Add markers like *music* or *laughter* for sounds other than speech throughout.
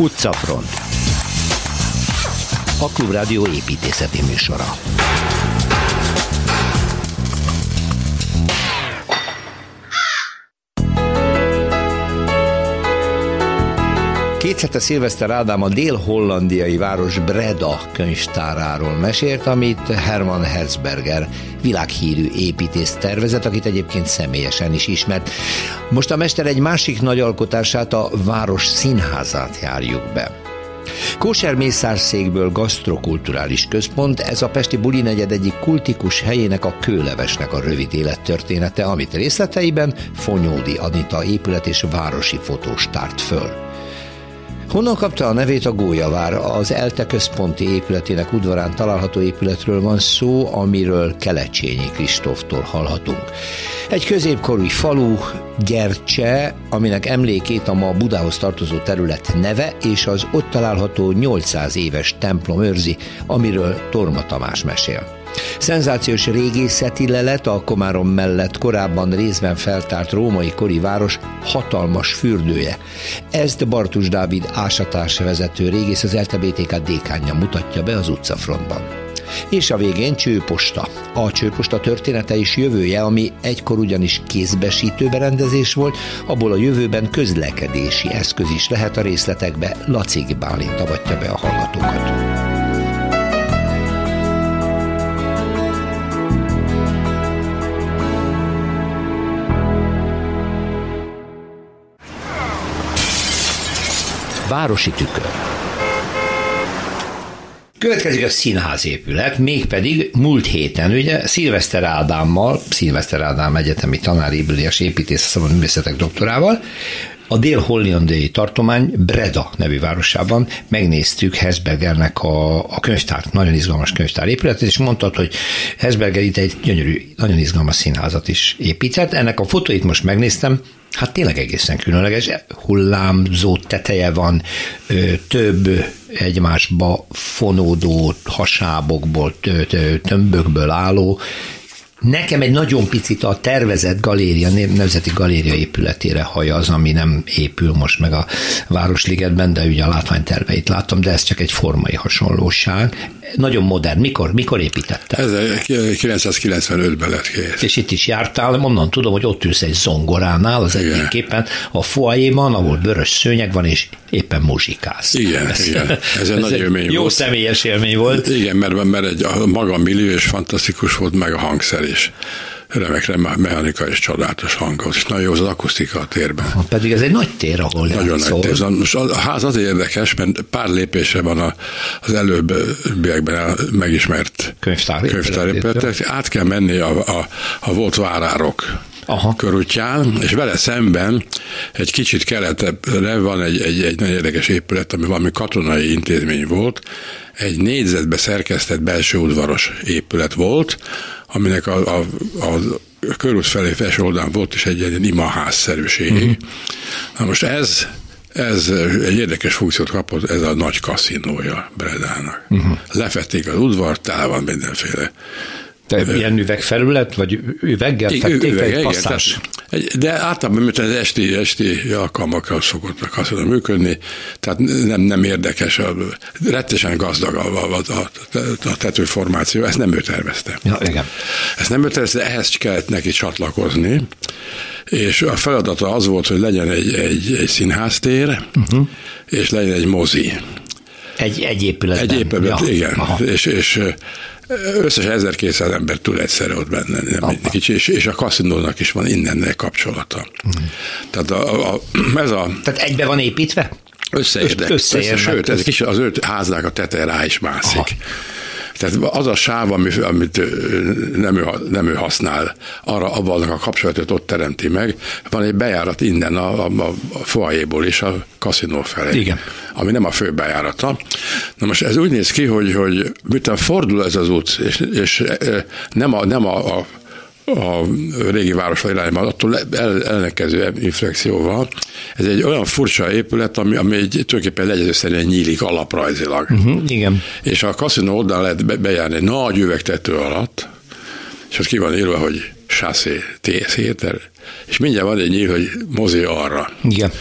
Utcafront. A Klubrádió építészeti műsora Két hete Szilveszter Ádám a dél-hollandiai város Breda könyvtáráról mesélt, amit Hermann Herzberger világhírű építész tervezett, akit egyébként személyesen is ismert. Most a mester egy másik nagy alkotását, a város színházát járjuk be. Kóser Mészárszékből gasztrokulturális központ, ez a Pesti Buli negyed egyik kultikus helyének a kőlevesnek a rövid élettörténete, amit részleteiben Fonyódi Anita épület és városi fotós tárt föl. Honnan kapta a nevét a Gólyavár? Az ELTE központi épületének udvarán található épületről van szó, amiről Kelecsényi Kristóftól hallhatunk. Egy középkorú falu, Gyercse, aminek emlékét a ma Budához tartozó terület neve és az ott található 800 éves templom őrzi, amiről Torma Tamás mesél. Szenzációs régészeti lelet a Komárom mellett korábban részben feltárt római kori város hatalmas fürdője. Ezt Bartus Dávid ásatás vezető régész az LTBTK dékánja mutatja be az utcafrontban. És a végén csőposta. A csőposta története és jövője, ami egykor ugyanis kézbesítő berendezés volt, abból a jövőben közlekedési eszköz is lehet a részletekbe. Lacig Bálint avatja be a hallgatókat. Városi tükör. Következik a színházépület, mégpedig múlt héten, ugye Szilveszter Ádámmal, Szilveszter Ádám egyetemi tanár, építész, szabad művészetek doktorával, a dél-hollandai tartomány Breda nevű városában megnéztük Hesbergernek a, a könyvtárt, nagyon izgalmas könyvtár épületet, és mondtad, hogy Hesberger itt egy gyönyörű, nagyon izgalmas színházat is épített. Ennek a fotóit most megnéztem, Hát tényleg egészen különleges. Hullámzó teteje van, több egymásba fonódó hasábokból, tömbökből álló Nekem egy nagyon picit a tervezett galéria, Nemzeti Galéria épületére haja az, ami nem épül most meg a Városligetben, de ugye a látványterveit láttam, de ez csak egy formai hasonlóság. Nagyon modern. Mikor, mikor építette? Ez 995-ben lett kész. És itt is jártál, onnan tudom, hogy ott ülsz egy zongoránál, az egyik képen a foajéban, ahol vörös szőnyeg van, és éppen muzsikálsz. Igen, ez, igen. Ez egy nagy élmény jó volt. Jó személyes élmény volt. Igen, mert, mert egy, a maga millió és fantasztikus volt, meg a hangszer is remek mechanika és csodálatos hangos, és nagyon jó az akusztika a térben. Ha, pedig ez egy nagy tér, ahol Nagyon nagy tér. Most a ház azért érdekes, mert pár lépése van a, az előbbiekben megismert könyvtár, könyvtár Át kell menni a, a, a volt várárok Aha. körútján, és vele szemben egy kicsit keletebbre van egy, egy, egy nagyon érdekes épület, ami valami katonai intézmény volt, egy négyzetbe szerkesztett belső udvaros épület volt, aminek a, a, a körút felé felső oldalán volt is egy, egy imaház-szerűség. Uh-huh. Na most ez ez egy érdekes funkciót kapott, ez a nagy kaszinója Bredának. Uh-huh. Lefették az udvart, tele van mindenféle te ilyen üvegfelület, vagy üveggel fették üveg, egy passzás? De általában mert az esti, esti alkalmakra szokott a működni, tehát nem, nem érdekes, a, rettesen gazdag a, a, a, a tetőformáció, ezt nem ő tervezte. Ja, igen. Ezt nem ő tervezte, ehhez kellett neki csatlakozni, és a feladata az volt, hogy legyen egy, egy, egy színháztér, uh-huh. és legyen egy mozi. Egy, egy épületben. Egy épületben, ja. igen. Aha. És, és Összesen 1200 ember tud egyszerre ott benne, nem kicsi, és, és a kaszinónak is van innen kapcsolata. Mm. Tehát a, a, ez a... Tehát egybe van építve? Összeérdek. Összeérnek. Össze, sőt, ez kis, az öt háznak a teteje rá is mászik. Aha. Tehát az a sáv, amit nem ő, nem ő használ, arra abban a kapcsolatot ott teremti meg, van egy bejárat innen a, a, a foajéból és a kaszinó felé. Igen. Ami nem a fő bejárata. Na most ez úgy néz ki, hogy, hogy miután fordul ez az út, és, és nem a, nem a, a a régi város irányban, attól el, ellenkező inflexióval. Ez egy olyan furcsa épület, ami, ami egy, tulajdonképpen legyezőszerűen nyílik alaprajzilag. Uh-huh, igen. És a kaszinó oldal lehet be, bejárni nagy üvegtető alatt, és ott ki van írva, hogy chassé, TS és mindjárt van egy nyíl, hogy mozi arra. Igen.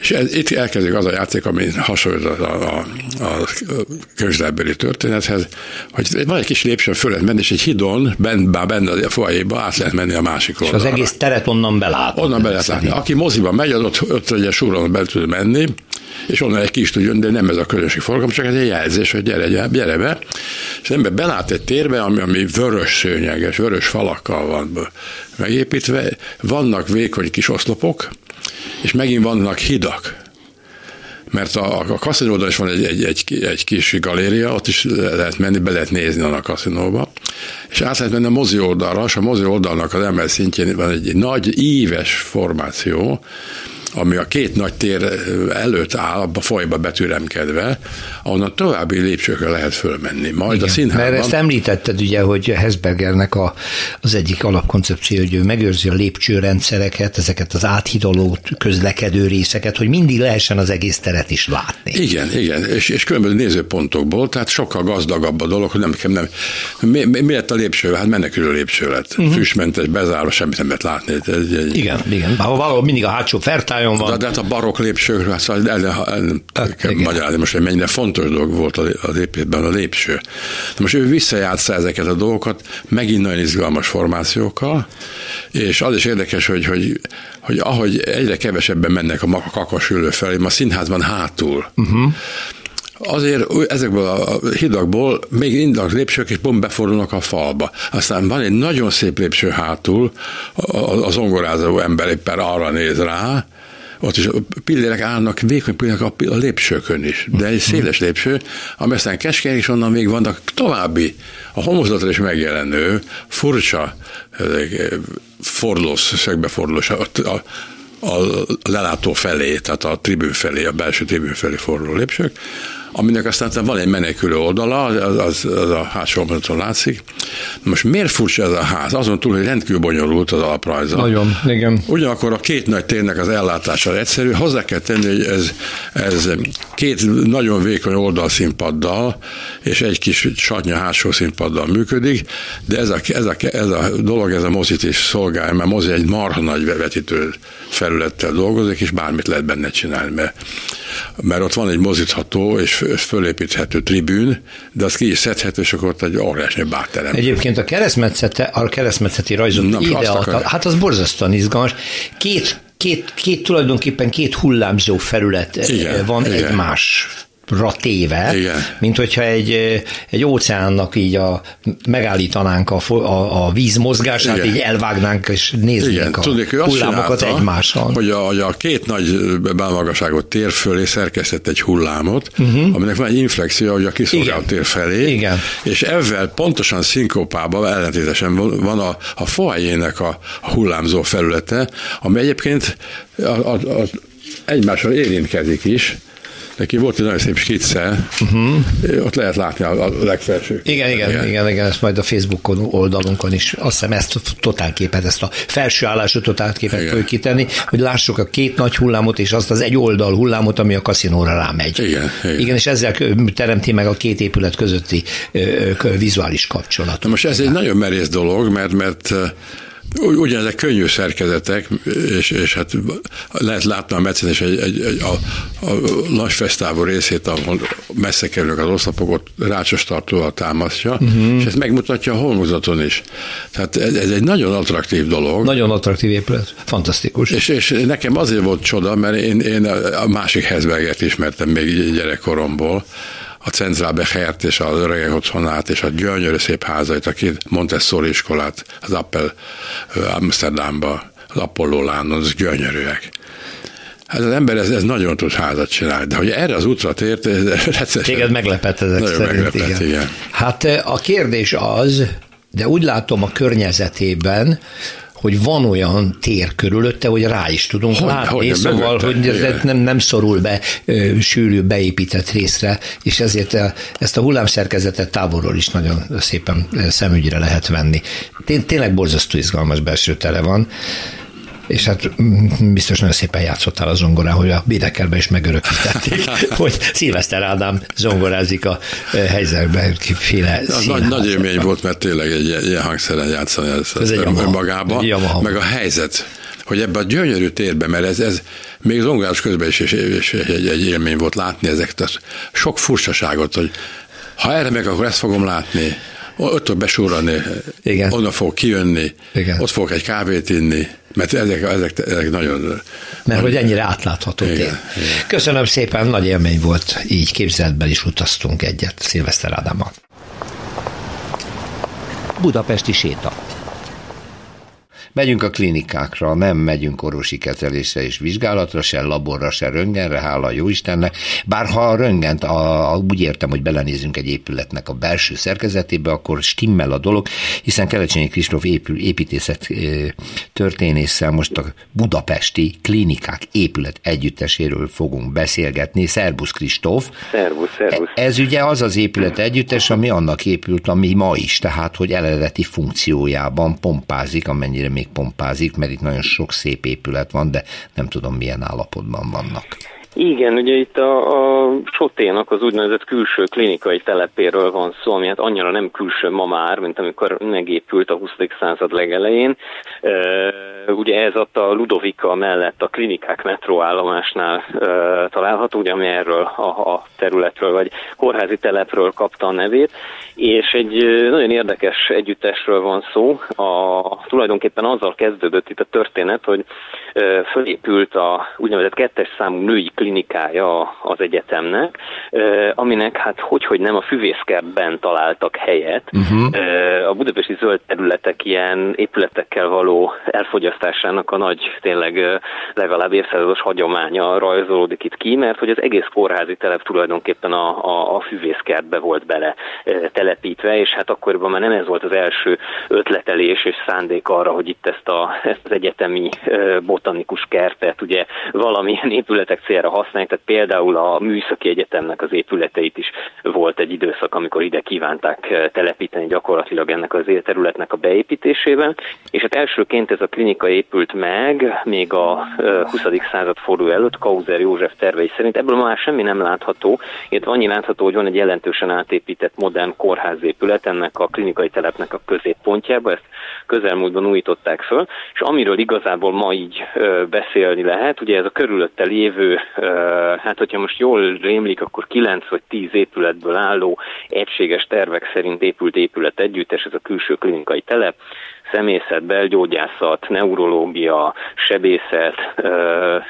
És ez, itt elkezdődik az a játék, ami hasonlít a, a, a könyvzárbeli történethez, hogy van egy kis lépcsőn föl lehet menni, és egy hidon, bent, bár benne a foajéba át lehet menni a másik oldalra. És az egész teret onnan belát. Onnan be lehet látni. Aki moziba megy, az ott, ott egy súron be tud menni, és onnan egy kis tudjon, de nem ez a közönség forgalom, csak ez egy jelzés, hogy gyere, gyere, gyere be. És ember belát egy térbe, ami, ami vörös szőnyeges, vörös falakkal van megépítve, vannak vékony kis oszlopok, és megint vannak hidak. Mert a, a kaszinóban is van egy, egy, egy, egy kis galéria, ott is lehet menni, be lehet nézni a kaszinóba, és át lehet menni a mozi oldalra, és a mozi oldalnak az emel szintjén van egy, egy nagy íves formáció, ami a két nagy tér előtt áll, a folyba betűremkedve, ahonnan további lépcsőkre lehet fölmenni. Majd Igen, a színházban... Mert ezt említetted ugye, hogy Hesbergernek a, az egyik alapkoncepció, hogy ő megőrzi a lépcsőrendszereket, ezeket az áthidaló közlekedő részeket, hogy mindig lehessen az egész teret is látni. Igen, igen, és, és különböző nézőpontokból, tehát sokkal gazdagabb a dolog, hogy nem, nem mi, mi, mi lett a lépcső? Hát menekülő lépcső lett. Uh-huh. Füstmentes, bezárva, semmit nem lehet látni. Ez egy... Igen, igen. Valahol mindig a hátsó fertály osztályon van. De, de hát a barokk lépcsőkről hát szóval el, el, el, hát, kell magyarázni most, hogy mennyire fontos dolog volt az épületben a lépcső. De most ő visszajátsza ezeket a dolgokat, megint nagyon izgalmas formációkkal, és az is érdekes, hogy, hogy, hogy ahogy egyre kevesebben mennek a kakasülő felé, a színházban hátul, uh-huh azért ezekből a hidakból még indak lépcsők, és pont befordulnak a falba. Aztán van egy nagyon szép lépcső hátul, az ongorázó ember éppen arra néz rá, ott is pillérek állnak, vékony pillérek a, a lépcsőkön is, de egy széles lépcső, ami aztán keskeny, és onnan még vannak további, a homozatra is megjelenő, furcsa, fordulós, szögbefordulós, a, a, a lelátó felé, tehát a tribű felé, a belső tribű felé forduló lépcsők, aminek aztán van egy menekülő oldala, az, az, az a hátsó oldalon látszik. Most miért furcsa ez a ház? Azon túl, hogy rendkívül bonyolult az alaprajza. Nagyon, igen. Ugyanakkor a két nagy térnek az ellátása egyszerű. Hozzá kell tenni, hogy ez, ez két nagyon vékony oldalszínpaddal és egy kis satnya hátsó színpaddal működik, de ez a, ez a, ez a dolog, ez a mozit is szolgálja, mert mozi egy marha nagy vetítő felülettel dolgozik, és bármit lehet benne csinálni, mert, mert ott van egy mozítható és fölépíthető tribűn, de az ki is szedhető, és akkor ott egy óriási bárterem. Egyébként a keresztmetszete, a keresztmetszeti rajzot Na, ide adta, hát az borzasztóan izgalmas. Két két, két tulajdonképpen két hullámzó felület igen, van igen. egymás téve, Igen. mint hogyha egy, egy óceánnak így a, megállítanánk a, a, a víz mozgását, Igen. így elvágnánk és néznénk Igen. a Tudnék, hullámokat egymással. Hogy a, hogy a két nagy belmagasságot tér fölé szerkesztett egy hullámot, uh-huh. aminek van egy inflexió, hogy a kiszolgált tér felé, Igen. és ezzel pontosan szinkopában, ellentétesen van a, a foajének a, a hullámzó felülete, ami egyébként a, a, a, egymással érintkezik is, Neki volt egy nagyon szép skicce, uh-huh. ott lehet látni a, a legfelső. Igen, igen, igen, igen, igen, ezt majd a Facebookon oldalunkon is, azt hiszem ezt totálképet, ezt a felső állású totálképet fogjuk kitenni, hogy lássuk a két nagy hullámot, és azt az egy oldal hullámot, ami a kaszinóra rámegy. Igen, igen. igen és ezzel teremti meg a két épület közötti vizuális kapcsolatot. Na most ez egy nagyon merész dolog, mert, mert Ugyanezek könnyű szerkezetek, és, és hát lehet látni a Mecenes egy, egy, egy a, a nagy fesztávú részét, ahol messze kerülnek az oszlopok, ott rácsos tartóval támasztja, uh-huh. és ezt megmutatja a holmozaton is. Tehát ez, ez egy nagyon attraktív dolog. Nagyon attraktív épület, fantasztikus. És, és nekem azért volt csoda, mert én, én a másik Hezberget ismertem még gyerekkoromból, a Centrálbechert és az öregek otthonát és a gyönyörű szép házait, a két Montessori iskolát, az Appel Amsterdamba, az Apollo Lánon, az gyönyörűek. Hát az ember ez, ez nagyon tud házat csinálni, de hogy erre az útra tért, ez, ez Téged meglepett ezek nagyon szerint, meglepett, igen. igen. Hát a kérdés az, de úgy látom a környezetében, hogy van olyan tér körülötte, hogy rá is tudunk hogy, látni, hogy, szóval, hogy ez nem, nem szorul be sűrű beépített részre, és ezért ezt a hullámszerkezetet távolról is nagyon szépen szemügyre lehet venni. Tényleg borzasztó izgalmas belső tere van és hát mm, biztos nagyon szépen játszottál a zongorán, hogy a Bédekerbe is megörökítették, *laughs* hogy Szilveszter Ádám zongorázik a eh, helyzetben, kiféle nagy, nagy élmény volt, mert tényleg egy ilyen hangszeren játszani ez, ez egy önmagába, meg a helyzet hogy ebbe a gyönyörű térbe, mert ez, ez még zongorás közben is, is, is egy, egy élmény volt látni ezeket a sok furcsaságot, hogy ha erre meg, akkor ezt fogom látni, ott fog besúrani, Igen. onnan fog kijönni, Igen. ott fogok egy kávét inni, mert ezek, ezek, ezek nagyon... Mert hogy ennyire átlátható Igen. Igen. Köszönöm szépen, nagy élmény volt, így képzeletben is utaztunk egyet Szilveszter Ádámmal. Budapesti séta. Megyünk a klinikákra, nem megyünk orvosi kezelésre és vizsgálatra, se laborra, se röngenre, hála a Jóistennek. Bár ha a röngent, a, a, úgy értem, hogy belenézünk egy épületnek a belső szerkezetébe, akkor stimmel a dolog, hiszen Kelecsényi Kristóf épül, építészet történésszel most a budapesti klinikák épület együtteséről fogunk beszélgetni. Szerbusz Kristóf. Szervusz, szervusz. Ez ugye az az épület együttes, ami annak épült, ami ma is, tehát hogy eredeti funkciójában pompázik, amennyire még pompázik, mert itt nagyon sok szép épület van, de nem tudom milyen állapotban vannak. Igen, ugye itt a, a Soténak az úgynevezett külső klinikai telepéről van szó, ami hát annyira nem külső ma már, mint amikor megépült a 20. század legelején. E, ugye ez ott a Ludovika mellett a klinikák metróállomásnál e, található, ugye, ami erről a, a területről, vagy kórházi telepről kapta a nevét, és egy nagyon érdekes együttesről van szó. A, tulajdonképpen azzal kezdődött itt a történet, hogy e, fölépült a úgynevezett kettes számú női klinikája az egyetemnek, aminek hát hogy, hogy nem a füvészkertben találtak helyet. Uh-huh. A budapesti zöld területek ilyen épületekkel való elfogyasztásának a nagy, tényleg legalább évszázados hagyománya rajzolódik itt ki, mert hogy az egész kórházi telep tulajdonképpen a, a, a füvészkertbe volt bele telepítve, és hát akkoriban már nem ez volt az első ötletelés és szándék arra, hogy itt ezt, a, ezt az egyetemi botanikus kertet ugye valamilyen épületek célra használják, tehát például a Műszaki Egyetemnek az épületeit is volt egy időszak, amikor ide kívánták eh, telepíteni gyakorlatilag ennek az területnek a beépítésében, és hát elsőként ez a klinika épült meg, még a 20. Eh, század forduló előtt, Kauzer József tervei szerint. Ebből már semmi nem látható, illetve annyi látható, hogy van egy jelentősen átépített modern kórházépület ennek a klinikai telepnek a középpontjába, ezt közelmúltban újították föl, és amiről igazából ma így eh, beszélni lehet, ugye ez a körülötte lévő hát hogyha most jól rémlik, akkor 9 vagy 10 épületből álló egységes tervek szerint épült épület együttes, ez a külső klinikai telep, szemészet, belgyógyászat, neurológia, sebészet,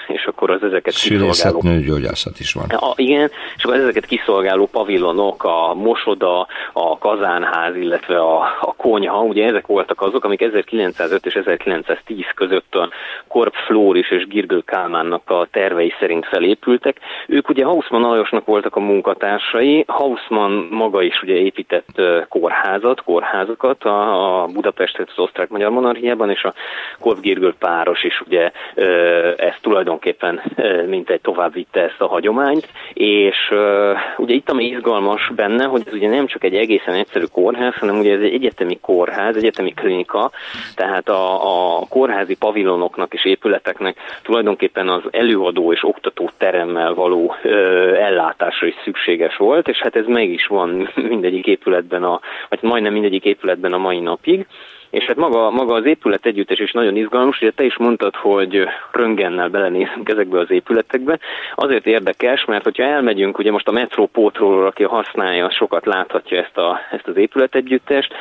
és akkor az ezeket kiszolgáló... nőgyógyászat is van. A, igen, és akkor ezeket kiszolgáló pavilonok, a mosoda, a kazánház, illetve a, a konyha, ugye ezek voltak azok, amik 1905 és 1910 között a Korp Flóris és Girgő Kálmánnak a tervei szerint felépültek. Ők ugye Hausmann Alajosnak voltak a munkatársai, Hausmann maga is ugye épített kórházat, kórházakat, a, a Budapestet, az osztrák-magyar monarchiában, és a Korvgirgő páros is ugye ezt tulajdonképpen mintegy tovább vitte ezt a hagyományt, és ugye itt ami izgalmas benne, hogy ez ugye nem csak egy egészen egyszerű kórház, hanem ugye ez egy egyetemi kórház, egyetemi klinika, tehát a, a kórházi pavilonoknak és épületeknek tulajdonképpen az előadó és oktató teremmel való ö, ellátásra is szükséges volt, és hát ez meg is van mindegyik épületben, a, vagy majdnem mindegyik épületben a mai napig. És hát maga, maga az épület együttes is nagyon izgalmas, ugye te is mondtad, hogy röngennel belenézünk ezekbe az épületekbe. Azért érdekes, mert hogyha elmegyünk, ugye most a metrópótról, aki használja, sokat láthatja ezt, a, ezt az épület együttest.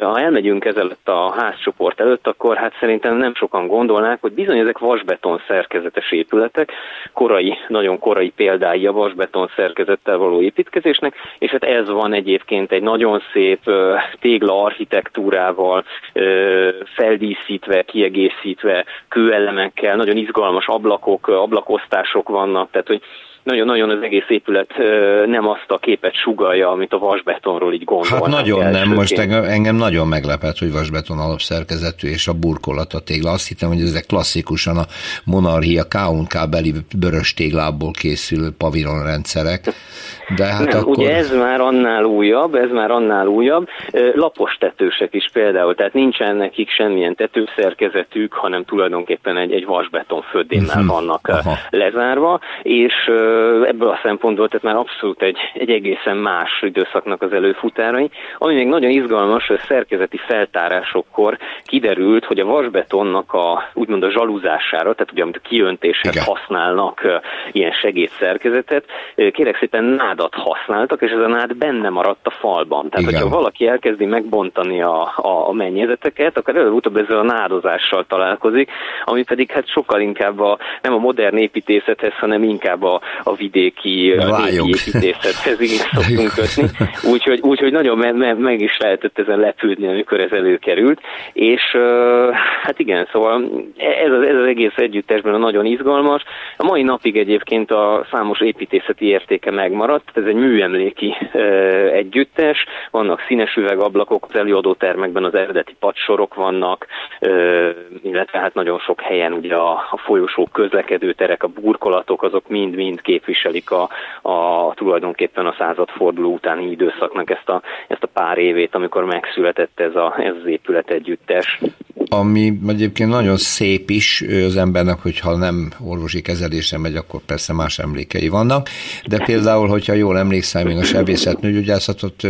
Ha elmegyünk ezelőtt a házcsoport előtt, akkor hát szerintem nem sokan gondolnák, hogy bizony ezek vasbeton szerkezetes épületek, korai, nagyon korai példái a vasbeton szerkezettel való építkezésnek, és hát ez van egyébként egy nagyon szép tégla architektúrával, ablakával, feldíszítve, kiegészítve, kőelemekkel, nagyon izgalmas ablakok, ablakosztások vannak, tehát hogy nagyon-nagyon az egész épület nem azt a képet sugalja, amit a vasbetonról így gondolnak. Hát nagyon nem, most engem, engem nagyon meglepett, hogy vasbeton alapszerkezetű és a burkolat a tégla. Azt hittem, hogy ezek klasszikusan a monarchia K.U.N.K. beli vörös téglából készülő pavilonrendszerek. De hát nem, akkor... ugye ez már annál újabb, ez már annál újabb. Lapos tetősek is például, tehát nincsen nekik semmilyen tetőszerkezetük, hanem tulajdonképpen egy, egy vasbeton födémmel uh-huh. vannak Aha. lezárva, és ebből a szempontból, tehát már abszolút egy, egy egészen más időszaknak az előfutárai. Ami még nagyon izgalmas, hogy szerkezeti feltárásokkor kiderült, hogy a vasbetonnak a úgymond a zsalúzására, tehát ugye amit a kiöntéshez Igen. használnak ilyen segédszerkezetet, kérek szépen nádat használtak, és ez a nád benne maradt a falban. Tehát, Igen. hogyha valaki elkezdi megbontani a, a, a mennyezeteket, akkor előbb-utóbb ezzel a nádozással találkozik, ami pedig hát sokkal inkább a, nem a modern építészethez, hanem inkább a, a vidéki építészethez így *laughs* szoktunk kötni. Úgyhogy, úgyhogy nagyon me, me, meg is lehetett ezen lepődni, amikor ez előkerült. És hát igen, szóval ez az, ez az egész együttesben nagyon izgalmas. A mai napig egyébként a számos építészeti értéke megmaradt, ez egy műemléki együttes, vannak színes üvegablakok, az előadótermekben az eredeti padsorok vannak, illetve hát nagyon sok helyen ugye a, a folyosók közlekedő terek, a burkolatok, azok mind-mind képviselik a, a tulajdonképpen a századforduló utáni időszaknak ezt a, ezt a pár évét, amikor megszületett ez, a, ez az épület együttes. Ami egyébként nagyon szép is az embernek, hogyha nem orvosi kezelésre megy, akkor persze más emlékei vannak, de például, hogyha jól emlékszem, én a sebészetnőgyógyászatot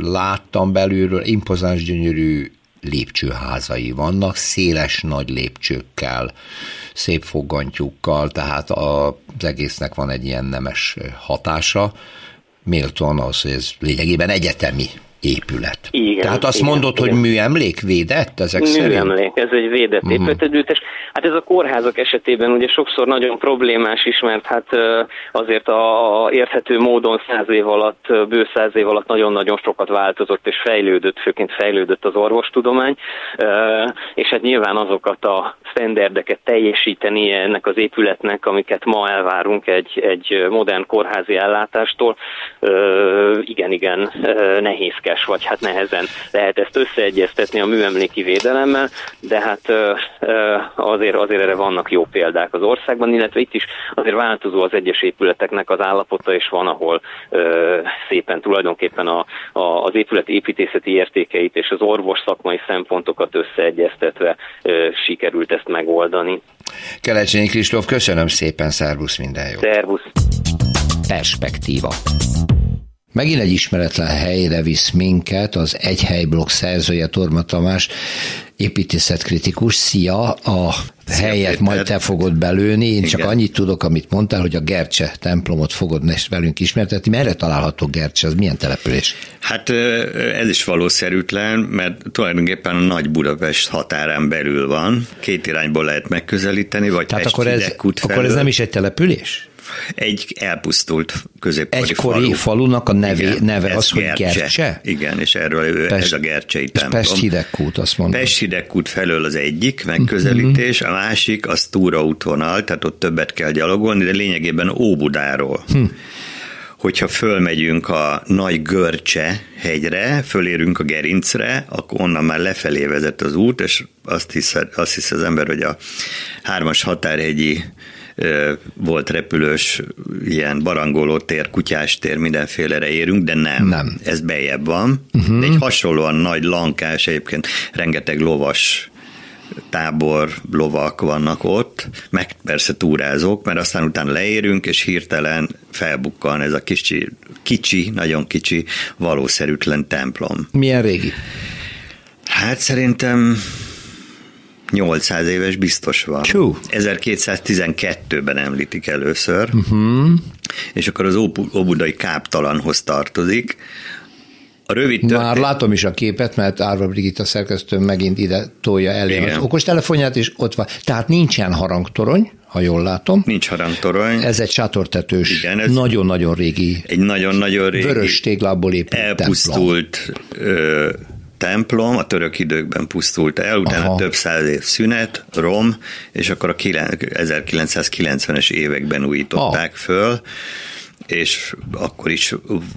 láttam belülről, impozáns gyönyörű lépcsőházai vannak, széles nagy lépcsőkkel, szép fogantyúkkal, tehát az egésznek van egy ilyen nemes hatása, méltóan az, hogy ez lényegében egyetemi épület. Igen, Tehát azt igen, mondod, igen. hogy műemlék védett ezek műemlék, szerint? Műemlék, ez egy védett uh-huh. épületegyüttes. Hát ez a kórházak esetében ugye sokszor nagyon problémás is, mert hát azért a, érthető módon száz év alatt, bő száz év alatt nagyon-nagyon sokat változott és fejlődött, főként fejlődött az orvostudomány, és hát nyilván azokat a sztenderdeket teljesíteni ennek az épületnek, amiket ma elvárunk egy, egy modern kórházi ellátástól, igen, igen, nehézkes, vagy hát nehezen lehet ezt összeegyeztetni a műemléki védelemmel, de hát azért, azért erre vannak jó példák az országban, illetve itt is azért változó az egyes épületeknek az állapota, és van, ahol szépen tulajdonképpen a, a, az épület építészeti értékeit és az orvos szakmai szempontokat összeegyeztetve sikerült ezt megoldani. Kelecsényi Kristóf, köszönöm szépen, szervusz, minden jó. Szervusz. Perspektíva. Megint egy ismeretlen helyre visz minket az Egy Helyblokk szerzője Torma Tamás, építészetkritikus. Szia! A Szia, helyet Péter. majd te fogod belőni. Én Igen. csak annyit tudok, amit mondtál, hogy a Gercse templomot fogod velünk ismertetni. Merre található Gercse? Az milyen település? Hát ez is valószerűtlen, mert tulajdonképpen a Nagy Budapest határán belül van. Két irányból lehet megközelíteni, vagy Tehát akkor ez, akkor ez nem is egy település? Egy elpusztult középkori Egykori falu. falunak a neve, Igen, neve az, hogy Gercse. Gercse? Igen, és erről Pest, ez a Gercsei templom. Pest hidegkút, azt mondom. Pest hidegkút felől az egyik megközelítés, uh-huh. a másik az túraútvonal, tehát ott többet kell gyalogolni, de lényegében Óbudáról. Hm hogyha fölmegyünk a Nagy Görcse hegyre, fölérünk a Gerincre, akkor onnan már lefelé vezet az út, és azt hisz, azt hisz az ember, hogy a hármas határhegyi volt repülős, ilyen barangoló tér, kutyás tér, mindenfélere érünk, de nem. nem. Ez bejebb van. Uh-huh. De egy hasonlóan nagy lankás, egyébként rengeteg lovas tábor, lovak vannak ott, meg persze túrázók, mert aztán utána leérünk, és hirtelen felbukkan ez a kicsi, kicsi, nagyon kicsi, valószerűtlen templom. Milyen régi? Hát szerintem 800 éves biztos van. Csú. 1212-ben említik először, uh-huh. és akkor az Óbudai káptalanhoz tartozik, a rövid történet... Már látom is a képet, mert Árva Brigitta szerkesztő megint ide tolja elé Igen. az okostelefonját, és ott van. Tehát nincsen harangtorony, ha jól látom. Nincs harangtorony. Ez egy sátortetős, Igen, ez nagyon-nagyon régi, egy nagyon-nagyon régi, vörös téglából épült elpusztult templom templom a török időkben pusztult el, utána Aha. több száz év szünet, rom, és akkor a 1990-es években újították ah. föl, és akkor is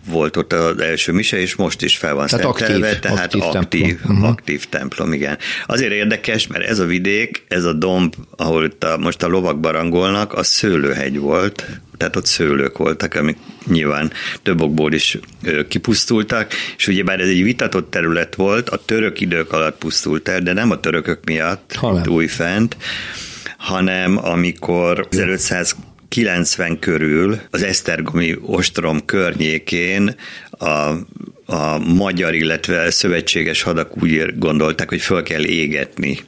volt ott az első mise, és most is fel van tehát szentelve, aktív, tehát aktív, aktív, templom. Mhm. aktív templom, igen. Azért érdekes, mert ez a vidék, ez a domb, ahol itt a, most a lovak barangolnak, az szőlőhegy volt, tehát ott szőlők voltak, amik nyilván több okból is kipusztultak, és ugyebár ez egy vitatott terület volt, a török idők alatt pusztult el, de nem a törökök miatt, újfent, hanem amikor 1500 90 körül az Esztergomi ostrom környékén a a magyar, illetve szövetséges hadak úgy gondolták, hogy föl kell égetni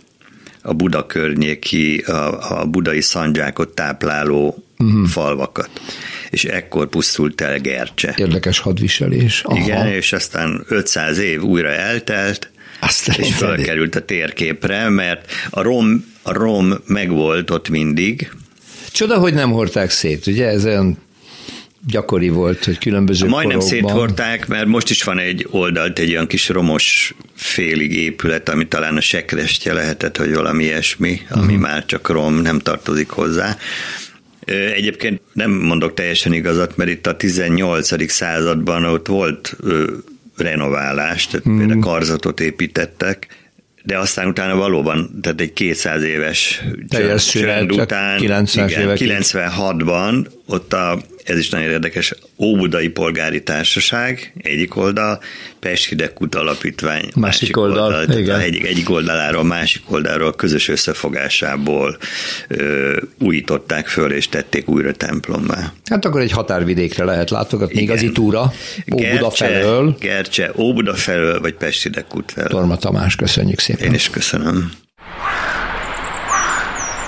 a Buda környéki, a, a budai szandzsákot tápláló uh-huh. falvakat. És ekkor pusztult el Gercse. Érdekes hadviselés. Aha. Igen, és aztán 500 év újra eltelt, Azt és felkerült a térképre, mert a rom, a rom megvolt ott mindig. Csoda, hogy nem hordták szét, ugye? Ez olyan gyakori volt, hogy különböző Majdnem korokban... széthordták, mert most is van egy oldalt, egy olyan kis romos félig épület, ami talán a sekrestje lehetett, hogy valami ilyesmi, ami uh-huh. már csak rom, nem tartozik hozzá. Egyébként nem mondok teljesen igazat, mert itt a 18. században ott volt renoválás, tehát uh-huh. például karzatot építettek, de aztán utána valóban, tehát egy 200 éves csönd után, 90 igen, 96-ban ott a ez is nagyon érdekes, Óbudai Polgári Társaság, egyik oldal, Pesthidekút Alapítvány, másik, másik oldal, oldal igen. Egyik, egyik oldaláról, másik oldalról közös összefogásából ö, újították föl, és tették újra templommá. Hát akkor egy határvidékre lehet látogatni, igen. igazi túra, Óbuda felől. Gercse, Óbuda felől, vagy Pesthidekút felől. Torma Tamás, köszönjük szépen. Én is köszönöm.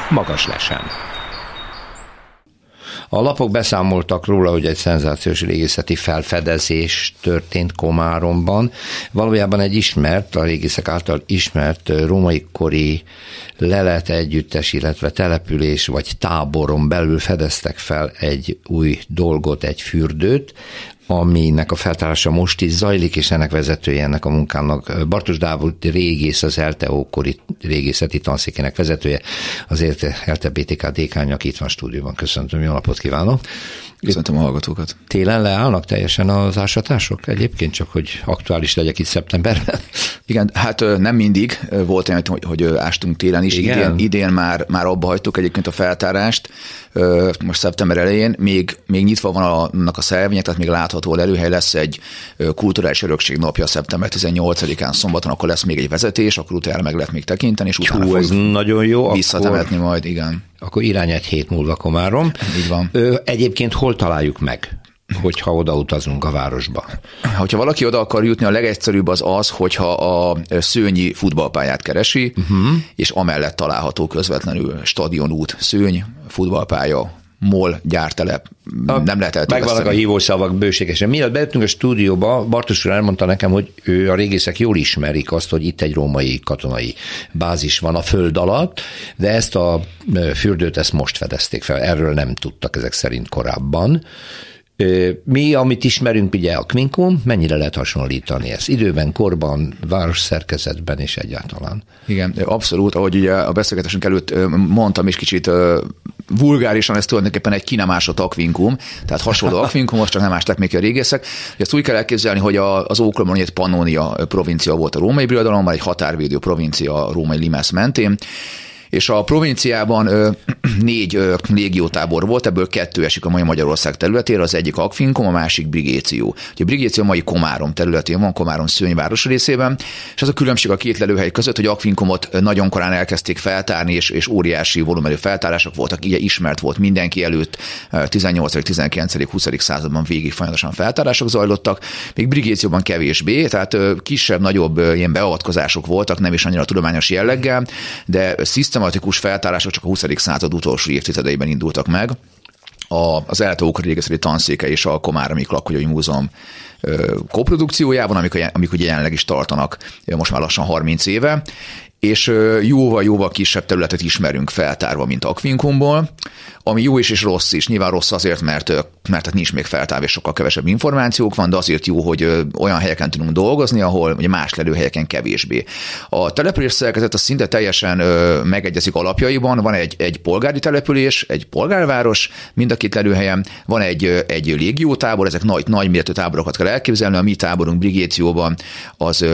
Magas lesen. A lapok beszámoltak róla, hogy egy szenzációs régészeti felfedezés történt Komáromban. Valójában egy ismert, a régészek által ismert római kori lelet együttes, illetve település vagy táboron belül fedeztek fel egy új dolgot, egy fürdőt, aminek a feltárása most is zajlik, és ennek vezetője ennek a munkának Bartos Dávid régész, az ELTE ókori régészeti tanszékének vezetője, azért ELTE BTK dékány, aki itt van a stúdióban. Köszöntöm, jó napot kívánok! Köszöntöm a hallgatókat. Télen leállnak teljesen az ásatások egyébként, csak hogy aktuális legyek itt szeptemberben? Igen, hát nem mindig volt olyan, hogy, hogy ástunk télen is. Igen? Idén, idén már, már abba hagytuk egyébként a feltárást, most szeptember elején, még, még nyitva van annak a szervények, tehát még látható előhely lesz egy kulturális örökség napja szeptember 18-án szombaton, akkor lesz még egy vezetés, akkor utána meg lehet még tekinteni, és utána Hú, ez nagyon jó. Visszatemetni akkor, majd, igen. Akkor irány egy hét múlva Komárom. Így van. Egyébként hol találjuk meg? hogyha oda utazunk a városba. Hogyha valaki oda akar jutni, a legegyszerűbb az az, hogyha a szőnyi futballpályát keresi, uh-huh. és amellett található közvetlenül stadionút, szőny, futballpálya, MOL gyártelep, a, nem lehet eltöveszteni. Megvannak a hívószavak bőségesen. Miatt bejöttünk a stúdióba, Bartos úr elmondta nekem, hogy ő a régészek jól ismerik azt, hogy itt egy római katonai bázis van a föld alatt, de ezt a fürdőt ezt most fedezték fel. Erről nem tudtak ezek szerint korábban. Mi, amit ismerünk, ugye a Kvinkum, mennyire lehet hasonlítani ezt? Időben, korban, város szerkezetben és egyáltalán. Igen, abszolút, ahogy ugye a beszélgetésünk előtt mondtam is kicsit vulgárisan, ez tulajdonképpen egy kinemásott akvinkum, tehát hasonló *laughs* akvinkumhoz, csak nem ásták még a régészek. Ezt úgy kell elképzelni, hogy az Ókromon egy Pannonia provincia volt a római birodalomban, egy határvédő provincia a római Limes mentén, és a provinciában *clears throat* négy légiótábor volt, ebből kettő esik a mai Magyarország területére, az egyik Akfinkom, a másik Brigéció. Ugye Brigéció mai Komárom területén van, Komárom szőnyváros részében, és az a különbség a két lelőhely között, hogy Akfinkomot nagyon korán elkezdték feltárni, és, és óriási volumenű feltárások voltak, így ismert volt mindenki előtt, 18. 19. 20. században végig folyamatosan feltárások zajlottak, még Brigécióban kevésbé, tehát kisebb-nagyobb ilyen beavatkozások voltak, nem is annyira tudományos jelleggel, de szisztematikus feltárások csak a 20. század utolsó évtizedeiben indultak meg. A, az Eltók régészeti tanszéke és a Komáromi Lakolyai Múzeum koprodukciójában, amik, amik ugye jelenleg is tartanak most már lassan 30 éve, és jóval-jóval kisebb területet ismerünk feltárva, mint Akvinkumból, ami jó is és rossz is. Nyilván rossz azért, mert, mert nincs még feltárva, és sokkal kevesebb információk van, de azért jó, hogy olyan helyeken tudunk dolgozni, ahol ugye más lelőhelyeken kevésbé. A település szerkezet a szinte teljesen megegyezik alapjaiban. Van egy, egy polgári település, egy polgárváros, mind a két lelőhelyen, van egy, egy légiótábor, ezek nagy, nagy méretű táborokat kell elképzelni. A mi táborunk Brigécióban az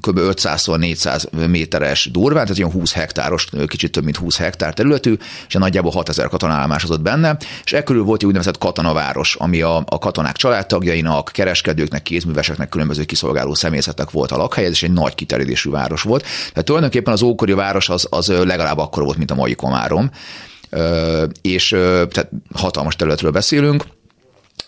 kb. 500-400 méteres durván, tehát olyan 20 hektáros, kicsit több mint 20 hektár területű, és nagyjából 6000 katona állomásozott benne, és ekkor volt egy úgynevezett katonaváros, ami a, a katonák családtagjainak, kereskedőknek, kézműveseknek, különböző kiszolgáló személyzetnek volt a lakhely, és egy nagy kiterjedésű város volt. Tehát tulajdonképpen az ókori város az, az legalább akkor volt, mint a mai Komárom és tehát hatalmas területről beszélünk,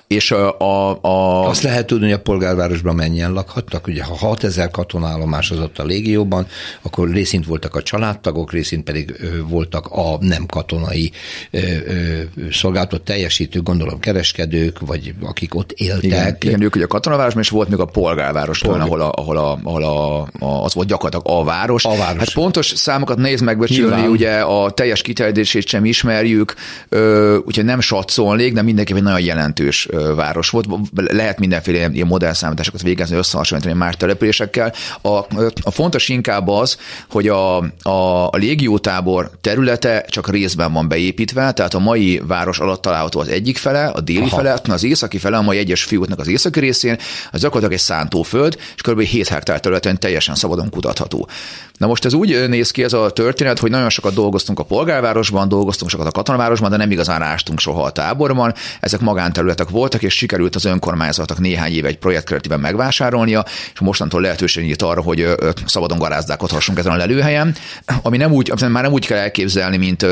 és a, a, a... Azt lehet tudni, hogy a polgárvárosban mennyien lakhattak. Ugye, ha 6000 katonállomás az ott a légióban, akkor részint voltak a családtagok, részint pedig ö, voltak a nem katonai ö, ö, szolgálatot teljesítő, gondolom kereskedők, vagy akik ott éltek. Igen, igen ők ugye a katonavárosban, és volt még a polgárváros, Polgár. ahol, a, ahol, a, ahol a, a, az volt gyakorlatilag a város. A város. Hát pontos számokat nehéz megbecsülni, ugye a teljes kiterjedését sem ismerjük, ö, úgyhogy nem satszolnék, de mindenképpen nagyon jelentős város volt. Lehet mindenféle ilyen modellszámításokat végezni, összehasonlítani más településekkel. A, a fontos inkább az, hogy a, a, a légiótábor területe csak részben van beépítve, tehát a mai város alatt található az egyik fele, a déli Aha. fele, az északi fele, a mai egyes fiútnak az északi részén, az gyakorlatilag egy szántóföld, és kb. 7 hektár területen teljesen szabadon kutatható. Na most ez úgy néz ki ez a történet, hogy nagyon sokat dolgoztunk a polgárvárosban, dolgoztunk sokat a katonavárosban, de nem igazán ástunk soha a táborban. Ezek magánterületek voltak, és sikerült az önkormányzatnak néhány éve egy projekt keretében megvásárolnia, és mostantól lehetőség nyílt arra, hogy szabadon garázdálkodhassunk ezen a lelőhelyen, ami nem úgy, már nem úgy kell elképzelni, mint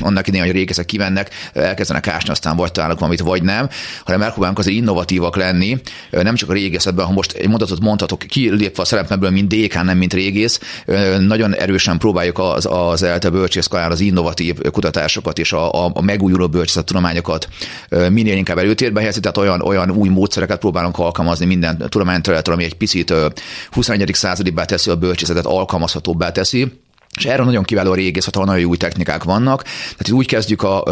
annak idején, hogy régészek kivennek, elkezdenek ásni, aztán vagy találnak valamit, vagy nem, hanem megpróbálunk azért innovatívak lenni, nem csak a régészetben, ha most egy mondatot mondhatok, kilépve a szerepemből, mint dékán, nem mint régész, nagyon erősen próbáljuk az, az ELTE bölcsészkarán az innovatív kutatásokat és a, a, a megújuló tudományokat minél inkább előtérbe helyezni, tehát olyan, olyan új módszereket próbálunk alkalmazni minden tudományterületről, ami egy picit 21. századibbá teszi a bölcsészetet, alkalmazhatóbbá teszi és erre nagyon kiváló régészet, ahol nagyon új technikák vannak. Tehát úgy kezdjük a,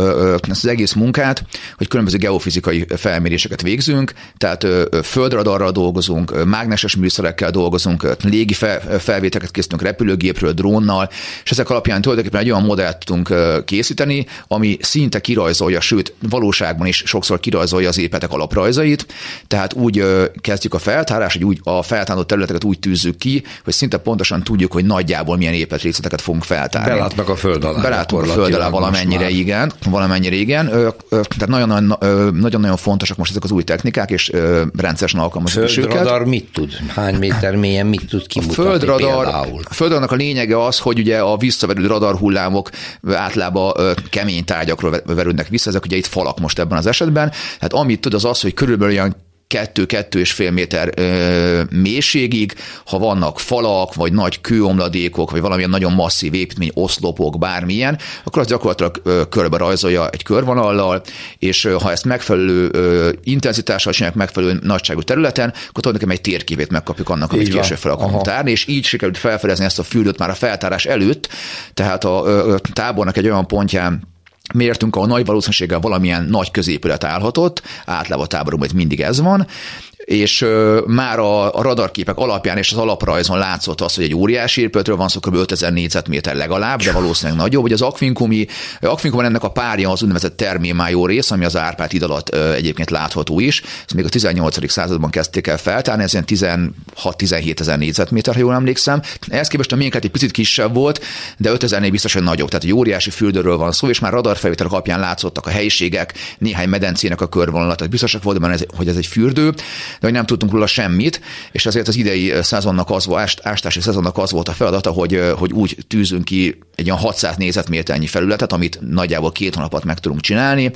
ezt az egész munkát, hogy különböző geofizikai felméréseket végzünk, tehát földradarral dolgozunk, mágneses műszerekkel dolgozunk, légi felvételeket készítünk repülőgépről, drónnal, és ezek alapján tulajdonképpen egy olyan modellt tudunk készíteni, ami szinte kirajzolja, sőt, valóságban is sokszor kirajzolja az épetek alaprajzait, tehát úgy kezdjük a feltárás, hogy úgy a feltárolt területeket úgy tűzzük ki, hogy szinte pontosan tudjuk, hogy nagyjából milyen épetrészletek ezeket fogunk feltárni. Belátnak a föld alá. Belátunk a föld alá valamennyire, igen. Valamennyire igen. Tehát nagyon-nagyon fontosak most ezek az új technikák, és rendszeresen alkalmazni is őket. Földradar mit tud? Hány méter mélyen mit tud kimutatni a földradar, például? A földradarnak a lényege az, hogy ugye a visszaverő radarhullámok általában kemény tárgyakról verődnek vissza, ezek ugye itt falak most ebben az esetben. Hát amit tud az az, hogy körülbelül olyan kettő-kettő és fél méter ö, mélységig, ha vannak falak, vagy nagy kőomladékok, vagy valamilyen nagyon masszív építmény, oszlopok, bármilyen, akkor az gyakorlatilag ö, körbe rajzolja egy körvonallal, és ö, ha ezt megfelelő ö, intenzitással csinálják megfelelő nagyságú területen, akkor tulajdonképpen egy térképét megkapjuk annak, amit később fel akarunk tárni, és így sikerült felfedezni ezt a fürdőt már a feltárás előtt, tehát a, a tábornak egy olyan pontján, mértünk, ahol nagy valószínűséggel valamilyen nagy középület állhatott, általában a táborokban mindig ez van, és már a, radarképek alapján és az alaprajzon látszott az, hogy egy óriási épületről van szó, kb. 5000 négyzetméter legalább, de valószínűleg nagyobb, hogy az akvinkumi, akvinkumon ennek a párja az úgynevezett termémájó rész, ami az Árpád híd alatt egyébként látható is. Ezt még a 18. században kezdték el feltárni, ez ilyen 16-17 ezer négyzetméter, ha jól emlékszem. Ehhez képest a miénk egy picit kisebb volt, de 5000-nél biztosan nagyobb. Tehát egy óriási fürdőről van szó, és már radarfelvételek alapján látszottak a helyiségek, néhány medencének a körvonalat. Tehát biztosak volt hogy ez egy fürdő hogy nem tudtunk róla semmit, és azért az idei szezonnak az volt, ástási szezonnak az volt a feladata, hogy, hogy úgy tűzünk ki egy olyan 600 nézetméternyi felületet, amit nagyjából két hónapot meg tudunk csinálni,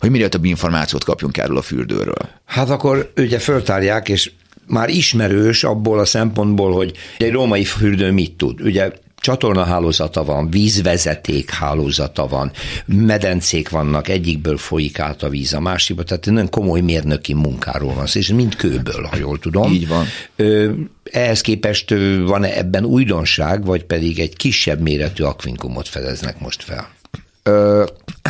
hogy minél több információt kapjunk erről a fürdőről. Hát akkor ugye föltárják, és már ismerős abból a szempontból, hogy egy római fürdő mit tud. Ugye csatornahálózata van, vízvezeték hálózata van, medencék vannak, egyikből folyik át a víz a másikba, tehát nagyon komoly mérnöki munkáról van és mind kőből, ha jól tudom. Így van. Ehhez képest van-e ebben újdonság, vagy pedig egy kisebb méretű akvinkumot fedeznek most fel?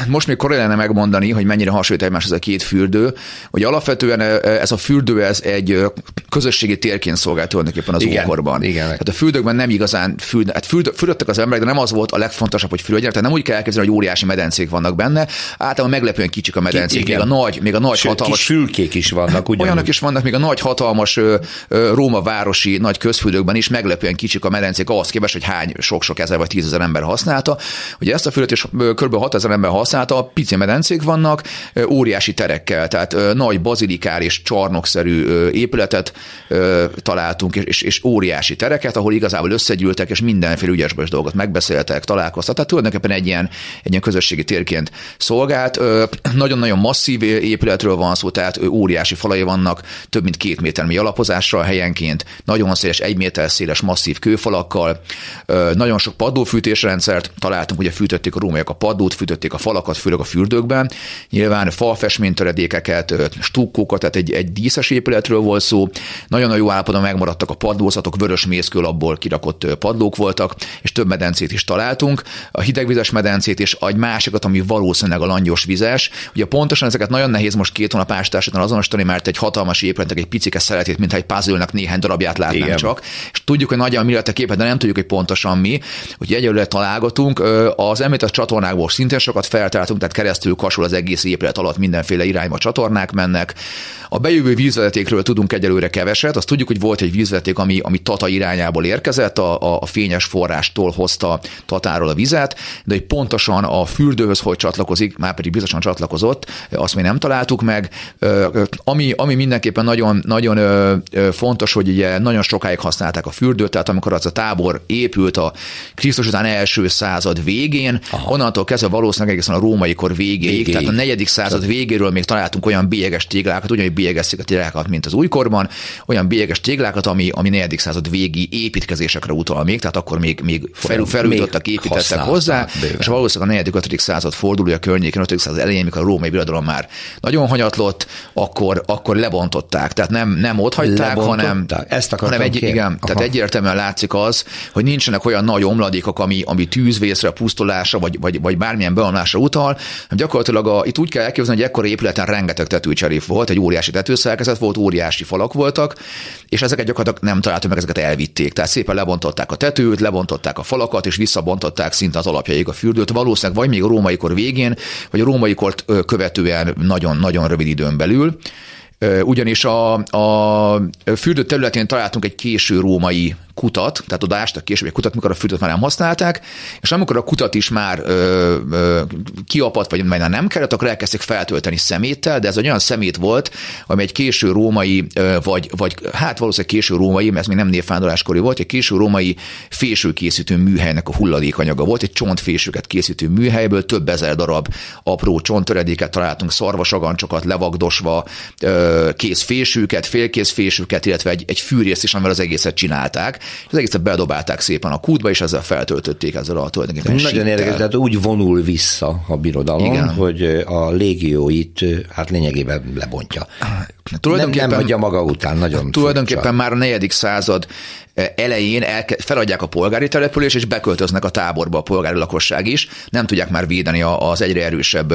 Most még korai lenne megmondani, hogy mennyire hasonlít egymás ez a két fürdő, hogy alapvetően ez a fürdő ez egy közösségi térként szolgált tulajdonképpen az igen, ókorban. Igen. Hát a fürdőkben nem igazán fürd, hát fürd, fürdöttek az emberek, de nem az volt a legfontosabb, hogy fürödjenek, tehát nem úgy kell elképzelni, hogy óriási medencék vannak benne, általában meglepően kicsik a medencék, Ki, még a nagy, még a nagy Sőt, hatalmas kis fülkék is vannak, ugyanúgy. Olyanok is vannak, még a nagy hatalmas Róma városi nagy közfürdőkben is meglepően kicsik a medencék, ahhoz képest, hogy hány sok-sok ezer vagy tízezer ember használta. Ugye ezt a fürdőt is kb. 6000 ember használta, pici medencék vannak, óriási terekkel, tehát nagy bazilikáris csarnokszerű épületet találtunk, és, és óriási tereket, ahol igazából összegyűltek, és mindenféle ügyesbös dolgot megbeszéltek, találkoztak. Tehát tulajdonképpen egy ilyen, egy ilyen közösségi térként szolgált. Nagyon-nagyon masszív épületről van szó, tehát óriási falai vannak, több mint két méter alapozással helyenként, nagyon széles, egy méter széles masszív kőfalakkal, nagyon sok padlófűtésrendszert találtunk, ugye fűtötték a rómaiak a padlót, fűtötték a falakat, főleg a fürdőkben, nyilván falfestménytöredékeket, stukkókat, tehát egy, egy díszes épületről volt szó, nagyon jó állapotban megmaradtak a padlózatok, vörös mészkőlapból kirakott padlók voltak, és több medencét is találtunk, a hidegvizes medencét és egy másikat, ami valószínűleg a langyos vizes. Ugye pontosan ezeket nagyon nehéz most két hónap ástársadalmi azonosítani, mert egy hatalmas épületnek egy picike szeretét, mintha egy puzzle néhány darabját látnánk Igen. csak. És tudjuk, hogy nagyon mi lett a képet, de nem tudjuk, hogy pontosan mi. Úgyhogy egyelőre találgatunk. Az említett csatornákból szintén sokat feltártunk, tehát keresztül kasul az egész épület alatt mindenféle irányba csatornák mennek. A bejövő vízvezetékről tudunk egyelőre keveset, azt tudjuk, hogy volt egy vízvezeték, ami, ami Tata irányából érkezett, a, a fényes forrástól hozta Tatáról a vizet, de hogy pontosan a fürdőhöz hogy csatlakozik, már pedig biztosan csatlakozott, azt még nem találtuk meg. Ami, ami mindenképpen nagyon, nagyon fontos, hogy ugye nagyon sokáig használták a fürdőt, tehát amikor az a tábor épült a Krisztus után első század végén, Aha. onnantól kezdve valószínűleg egészen a római kor végéig, végéig. tehát a negyedik század végéről még találtunk olyan bélyeges téglákat, ugyanúgy bélyegezik a téglákat, mint az újkorban, olyan bélyeges téglákat, ami, ami negyedik század végi építkezésekre utal még, tehát akkor még, még felül, felújítottak, építettek hozzá, bőven. és valószínűleg a negyedik, ötödik század fordulója környékén, ötödik század elején, mikor a római birodalom már nagyon hanyatlott, akkor, akkor lebontották. Tehát nem, nem ott hagyták, hanem, Ezt hanem egy, igen, tehát egyértelműen látszik az, hogy nincsenek olyan nagy omladékok, ami, ami tűzvészre, pusztulásra, vagy, vagy, vagy bármilyen beomlásra utal, gyakorlatilag a, itt úgy kell elképzelni, hogy ekkor épületen rengeteg tetőcserép volt, egy óriási tetőszerkezet volt, óriási falak voltak, és ezeket gyakorlatilag nem találtuk meg, ezeket elvitték. Tehát szépen lebontották a tetőt, lebontották a falakat, és visszabontották szinte az alapjaig a fürdőt. Valószínűleg vagy még a római kor végén, vagy a római kort követően nagyon-nagyon rövid időn belül ugyanis a, a fürdő területén találtunk egy késő római kutat, tehát oda ástak később egy kutat, mikor a fürdőt már nem használták, és amikor a kutat is már ö, ö, kiapadt, vagy már nem kellett, akkor elkezdték feltölteni szeméttel, de ez egy olyan szemét volt, ami egy késő római, ö, vagy, vagy hát valószínűleg késő római, mert ez még nem névfándoláskori volt, egy késő római fésőkészítő műhelynek a hulladékanyaga volt, egy csontfésőket készítő műhelyből több ezer darab apró csonttöredéket találtunk, szarvasagancsokat levagdosva, ö, kész fésőket, félkész fésőket, illetve egy, egy fűrészt is, amivel az egészet csinálták és az egészet bedobálták szépen a kútba, és ezzel feltöltötték ezzel a tulajdonképpen Nagyon érdekes, tehát úgy vonul vissza a birodalom, Igen. hogy a légióit hát lényegében lebontja. Tulajdonképpen, nem, nem hagyja maga után, nagyon Tulajdonképpen furcsa. már a negyedik század elején elke, feladják a polgári település, és beköltöznek a táborba a polgári lakosság is. Nem tudják már védeni az egyre erősebb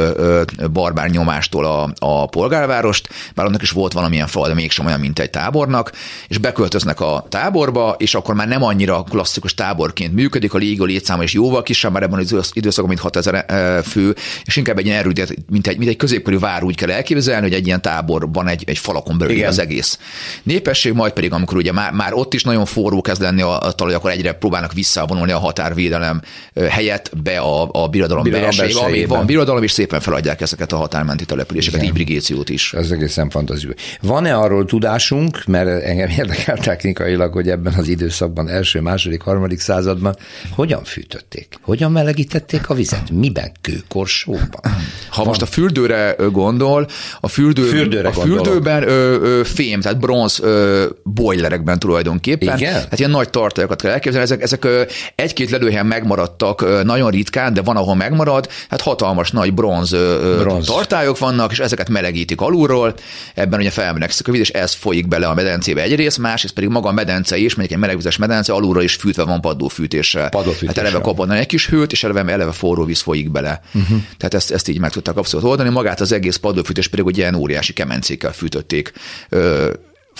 barbár nyomástól a, a polgárvárost, bár annak is volt valamilyen fal, de mégsem olyan, mint egy tábornak, és beköltöznek a táborba, és akkor már nem annyira klasszikus táborként működik, a légió létszáma is jóval kisebb már ebben az időszakban, mint 6000 fő, és inkább egy ilyen erődét, mint egy, mint egy középkori vár úgy kell elképzelni, hogy egy ilyen táborban egy, egy falakon belül az egész. Népesség majd pedig, amikor ugye már, már ott is nagyon forró forró kezd lenni a, a talaj, akkor egyre próbálnak visszavonulni a határvédelem helyett be a, a birodalom, birodalom belsejébe, ami van birodalom, és szépen feladják ezeket a határmenti településeket, ibrigéciót is. Ez egészen fantazió. Van-e arról tudásunk, mert engem érdekel technikailag, hogy ebben az időszakban, első, második, harmadik században hogyan fűtötték? Hogyan melegítették a vizet? Miben? Kőkorsóban? Ha van. most a fürdőre gondol, a, fürdő, Fürdőre a fürdőben ö, ö, fém, tehát bronz ö, boilerekben tulajdonképpen. Igen? Hát ilyen nagy tartályokat kell elképzelni. Ezek, ezek egy-két lelőhelyen megmaradtak nagyon ritkán, de van, ahol megmarad. Hát hatalmas nagy bronz, bronz. tartályok vannak, és ezeket melegítik alulról. Ebben ugye felmenegszik a víz, és ez folyik bele a medencébe egyrészt, másrészt pedig maga a medence is, mondjuk egy melegvizes medence, alulról is fűtve van padlófűtéssel. padlófűtéssel. Hát eleve kapodna egy kis hőt, és eleve, eleve forró víz folyik bele. Uh-huh. Tehát ezt, ezt így meg tudták abszolút oldani. Magát az egész padlófűtés pedig ugye ilyen óriási kemencékkel fűtötték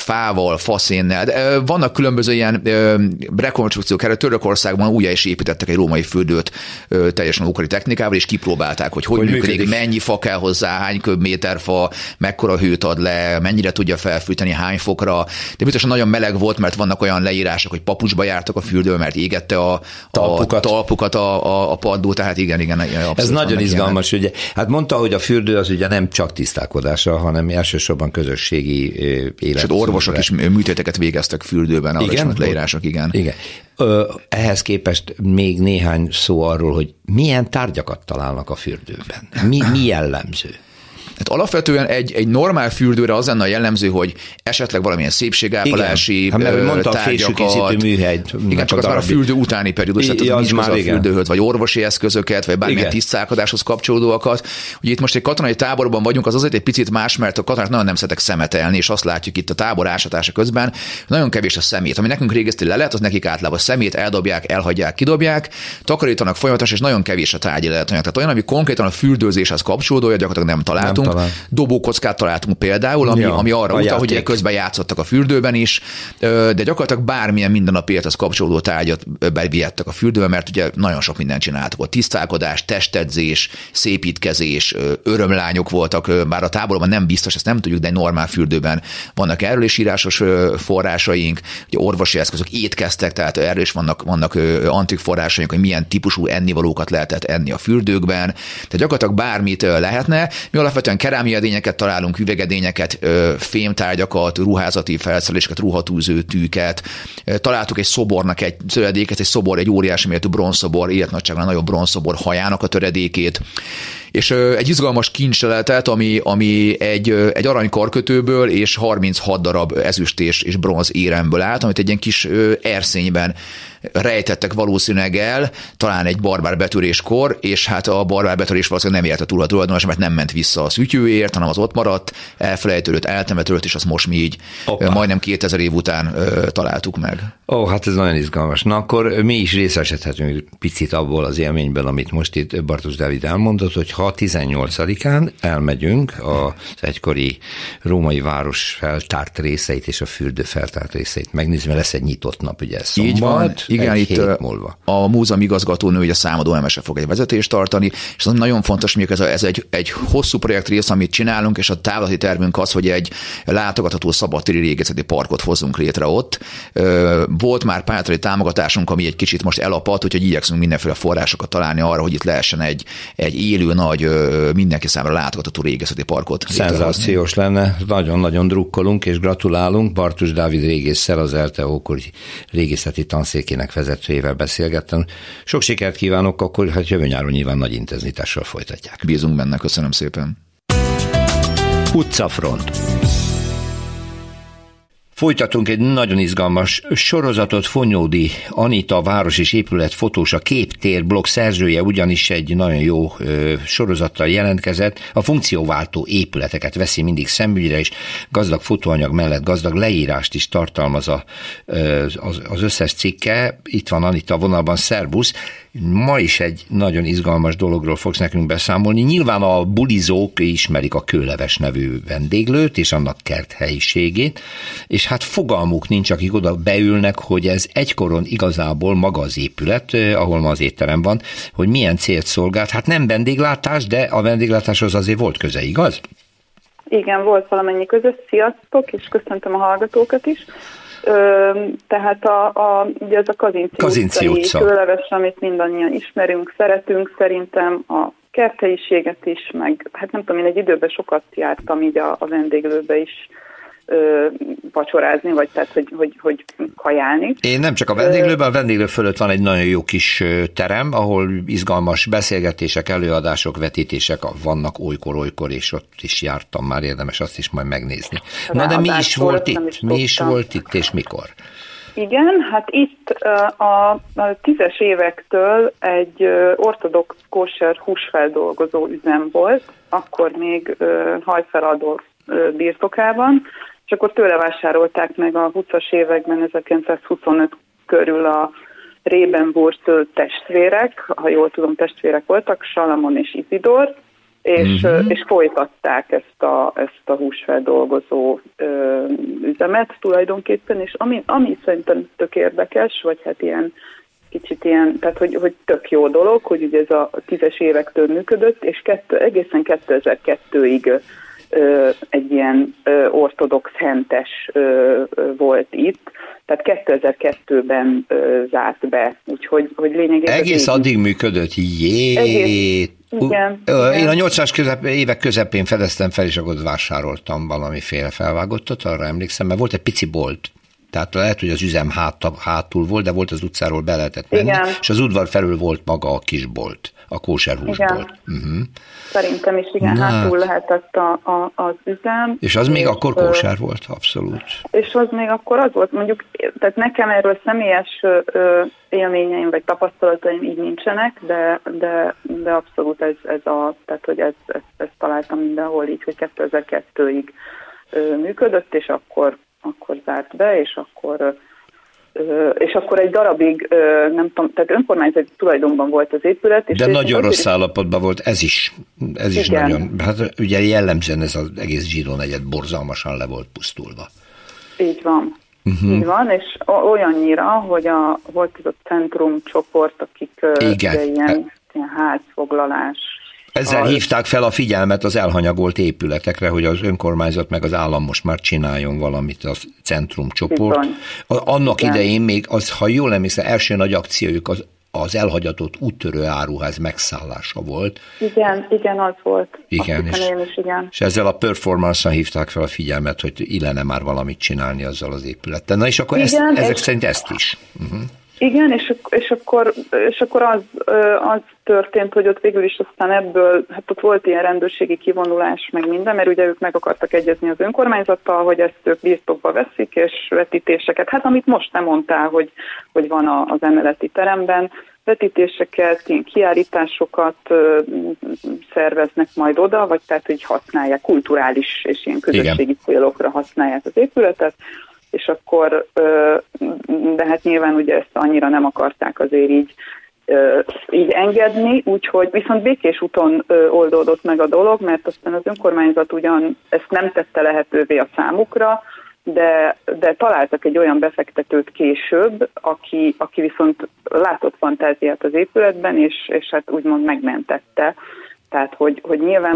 fával, faszénnel. De vannak különböző ilyen rekonstrukciók, erre Törökországban újra is építettek egy római fürdőt teljesen ókori technikával, és kipróbálták, hogy hogy, hogy működik, működik, mennyi fa kell hozzá, hány köbméter fa, mekkora hőt ad le, mennyire tudja felfűteni, hány fokra. De biztosan nagyon meleg volt, mert vannak olyan leírások, hogy papucsba jártak a fürdő, mert égette a talpukat, a, talpukat a, a, a paddó, tehát igen, igen. Ez nagyon izgalmas, ugye. Hát mondta, hogy a fürdő az ugye nem csak tisztálkodása, hanem elsősorban közösségi élet. És orvosok is műtéteket végeztek fürdőben, a igen? leírások, igen. Igen. Ehhez képest még néhány szó arról, hogy milyen tárgyakat találnak a fürdőben. Mi, mi jellemző? Hát alapvetően egy, egy normál fürdőre az lenne a jellemző, hogy esetleg valamilyen szépségápolási igen. Hát, mondta tárgyakat. Igen, csak az már a fürdő utáni periódus, tehát az, az már a fürdőhöz, vagy orvosi eszközöket, vagy bármilyen igen. tisztálkodáshoz kapcsolódóakat. Ugye itt most egy katonai táborban vagyunk, az azért egy picit más, mert a katonák nagyon nem szeretek szemetelni, és azt látjuk itt a tábor ásatása közben, nagyon kevés a szemét. Ami nekünk régeszti le lehet, az nekik általában szemét eldobják, elhagyják, kidobják, takarítanak folyamatosan, és nagyon kevés a tárgyi lehet. Tehát olyan, ami konkrétan a fürdőzéshez kapcsolódója, gyakorlatilag nem találtunk. Nem talán. Dobókockát találtunk például, ami, ja, ami arra utal, hogy közben játszottak a fürdőben is, de gyakorlatilag bármilyen mindennapi élethez kapcsolódó tárgyat bevihettek a fürdőbe, mert ugye nagyon sok mindent csináltak. Volt tisztálkodás, testedzés, szépítkezés, örömlányok voltak, bár a táborban nem biztos, ezt nem tudjuk, de egy normál fürdőben vannak erről is írásos forrásaink, ugye orvosi eszközök, étkeztek, tehát erről is vannak, vannak antik forrásaink, hogy milyen típusú ennivalókat lehetett enni a fürdőkben. Tehát gyakorlatilag bármit lehetne. Mi alapvetően kerámia edényeket találunk, üvegedényeket, fémtárgyakat, ruházati felszereléseket, ruhatúző tűket. Találtuk egy szobornak egy töredéket, egy szobor, egy óriási méretű bronzszobor, életnagyságban nagyobb bronzszobor hajának a töredékét és egy izgalmas kincsleletet, ami, ami egy, egy aranykarkötőből és 36 darab ezüst és, és bronz éremből állt, amit egy ilyen kis erszényben rejtettek valószínűleg el, talán egy barbár betöréskor, és hát a barbár betörés valószínűleg nem érte túl a tulajdonos, mert nem ment vissza a szütyőért, hanem az ott maradt, elfelejtődött, eltemetődött, és azt most mi így Opa. majdnem 2000 év után ö, találtuk meg. Ó, hát ez nagyon izgalmas. Na akkor mi is részesedhetünk picit abból az élményben, amit most itt Bartos Dávid elmondott, hogy ha 18-án elmegyünk az egykori római város feltárt részeit és a fürdő feltárt részeit megnézni, mert lesz egy nyitott nap, ugye szombat, Így van, igen, itt múlva. a múzeum igazgatónő, ugye a számadó emese fog egy vezetést tartani, és az nagyon fontos, hogy ez, a, ez egy, egy hosszú projekt rész, amit csinálunk, és a távlati tervünk az, hogy egy látogatható szabadtéri régészeti parkot hozzunk létre ott. Volt már pályázati támogatásunk, ami egy kicsit most elapadt, úgyhogy igyekszünk mindenféle forrásokat találni arra, hogy itt lehessen egy, egy élő, nagy, mindenki számára látogatható régészeti parkot. Szenzációs lenne, nagyon-nagyon drukkolunk és gratulálunk. Bartus Dávid régészszer, az ELTE ókori régészeti tanszékének Kft-nek vezetőjével beszélgettem. Sok sikert kívánok, akkor hát jövő nyáron nyilván nagy intenzitással folytatják. Bízunk benne, köszönöm szépen. Utcafront. Folytatunk egy nagyon izgalmas sorozatot. Fonyódi Anita város és épület fotós, a Képtér blog szerzője ugyanis egy nagyon jó ö, sorozattal jelentkezett. A funkcióváltó épületeket veszi mindig szemügyre, és gazdag fotóanyag mellett gazdag leírást is tartalmaz a, ö, az, az összes cikke. Itt van Anita vonalban, szervusz. Ma is egy nagyon izgalmas dologról fogsz nekünk beszámolni. Nyilván a bulizók ismerik a Kőleves nevű vendéglőt és annak kert helyiségét, és hát fogalmuk nincs, akik oda beülnek, hogy ez egykoron igazából maga az épület, eh, ahol ma az étterem van, hogy milyen célt szolgált. Hát nem vendéglátás, de a vendéglátáshoz azért volt köze, igaz? Igen, volt valamennyi közös. Sziasztok, és köszöntöm a hallgatókat is. Tehát a, a, ugye ez a Kazinci, Kazinci utca, kőleves, amit mindannyian ismerünk, szeretünk, szerintem a kerthelyiséget is, meg hát nem tudom, én egy időben sokat jártam így a, a vendéglőbe is, ö, vacsorázni, vagy tehát, hogy, hogy, hogy kajálni. Én nem csak a vendéglőben, a vendéglő fölött van egy nagyon jó kis terem, ahol izgalmas beszélgetések, előadások, vetítések vannak olykor-olykor, és ott is jártam már, érdemes azt is majd megnézni. Na de mi is volt itt? Is mi is volt itt, és mikor? Igen, hát itt a, a tízes évektől egy ortodox kóser húsfeldolgozó üzem volt, akkor még hajfeladó birtokában, és akkor tőle vásárolták meg a 20-as években, 1925 körül a Rébenburg testvérek, ha jól tudom, testvérek voltak, Salamon és Izidor, és, uh-huh. és folytatták ezt a, ezt a húsfeldolgozó ö, üzemet tulajdonképpen, és ami, ami szerintem tök érdekes, vagy hát ilyen kicsit ilyen, tehát hogy, hogy tök jó dolog, hogy ugye ez a tízes évektől működött, és kettő, egészen 2002-ig ö, egy ilyen ortodox hentes volt itt, tehát 2002-ben ö, zárt be, úgyhogy hogy lényegében... Egész addig működött, jé! Egész, igen, igen. Én a 80-as közep, évek közepén fedeztem fel, és akkor vásároltam valamiféle felvágottat, arra emlékszem, mert volt egy pici bolt, tehát lehet, hogy az üzem hát, hátul volt, de volt az utcáról be lehetett menni, Igen. és az udvar felül volt maga a kis bolt, a kóserhúsbolt. Uh-huh. Szerintem is igen, Na. hátul lehetett a, a, az üzem. És az és, még akkor kóser volt, abszolút. És az még akkor az volt, mondjuk, tehát nekem erről személyes élményeim vagy tapasztalataim így nincsenek, de, de, de abszolút ez, ez a, tehát hogy ez, ez, ezt találtam mindenhol így, hogy 2002-ig működött, és akkor akkor zárt be, és akkor és akkor egy darabig, nem tudom, tehát önkormányzati tulajdonban volt az épület. És De nagyon rossz állapotban volt ez is. Ez is Igen. nagyon, hát ugye jellemzően ez az egész Zsidó negyed borzalmasan le volt pusztulva. Így van. Uh-huh. Így van, és olyannyira, hogy a, volt ez a centrum csoport, akik Igen. ilyen, ilyen házfoglalás ezzel hívták fel a figyelmet az elhanyagolt épületekre, hogy az önkormányzat meg az állam most már csináljon valamit a centrumcsoport. Annak Igen. idején még, az, ha jól emlékszem, első nagy akciójuk az az elhagyatott úttörő áruház megszállása volt. Igen, igen, az volt. Igen, és, is, igen. és ezzel a performance-on hívták fel a figyelmet, hogy illene már valamit csinálni azzal az épülettel. Na és akkor igen, ezt, ezek és... szerint ezt is. Uh-huh. Igen, és, és, akkor, és akkor az, az történt, hogy ott végül is aztán ebből, hát ott volt ilyen rendőrségi kivonulás, meg minden, mert ugye ők meg akartak egyezni az önkormányzattal, hogy ezt ők birtokba veszik, és vetítéseket, hát amit most nem mondtál, hogy, hogy van az emeleti teremben, vetítéseket, ilyen kiállításokat szerveznek majd oda, vagy tehát, hogy használják kulturális és ilyen közösségi célokra használják az épületet, és akkor, de hát nyilván ugye ezt annyira nem akarták azért így így engedni, úgyhogy viszont békés úton oldódott meg a dolog, mert aztán az önkormányzat ugyan ezt nem tette lehetővé a számukra, de, de találtak egy olyan befektetőt később, aki, aki viszont látott fantáziát az épületben, és, és hát úgymond megmentette. Tehát, hogy, hogy nyilván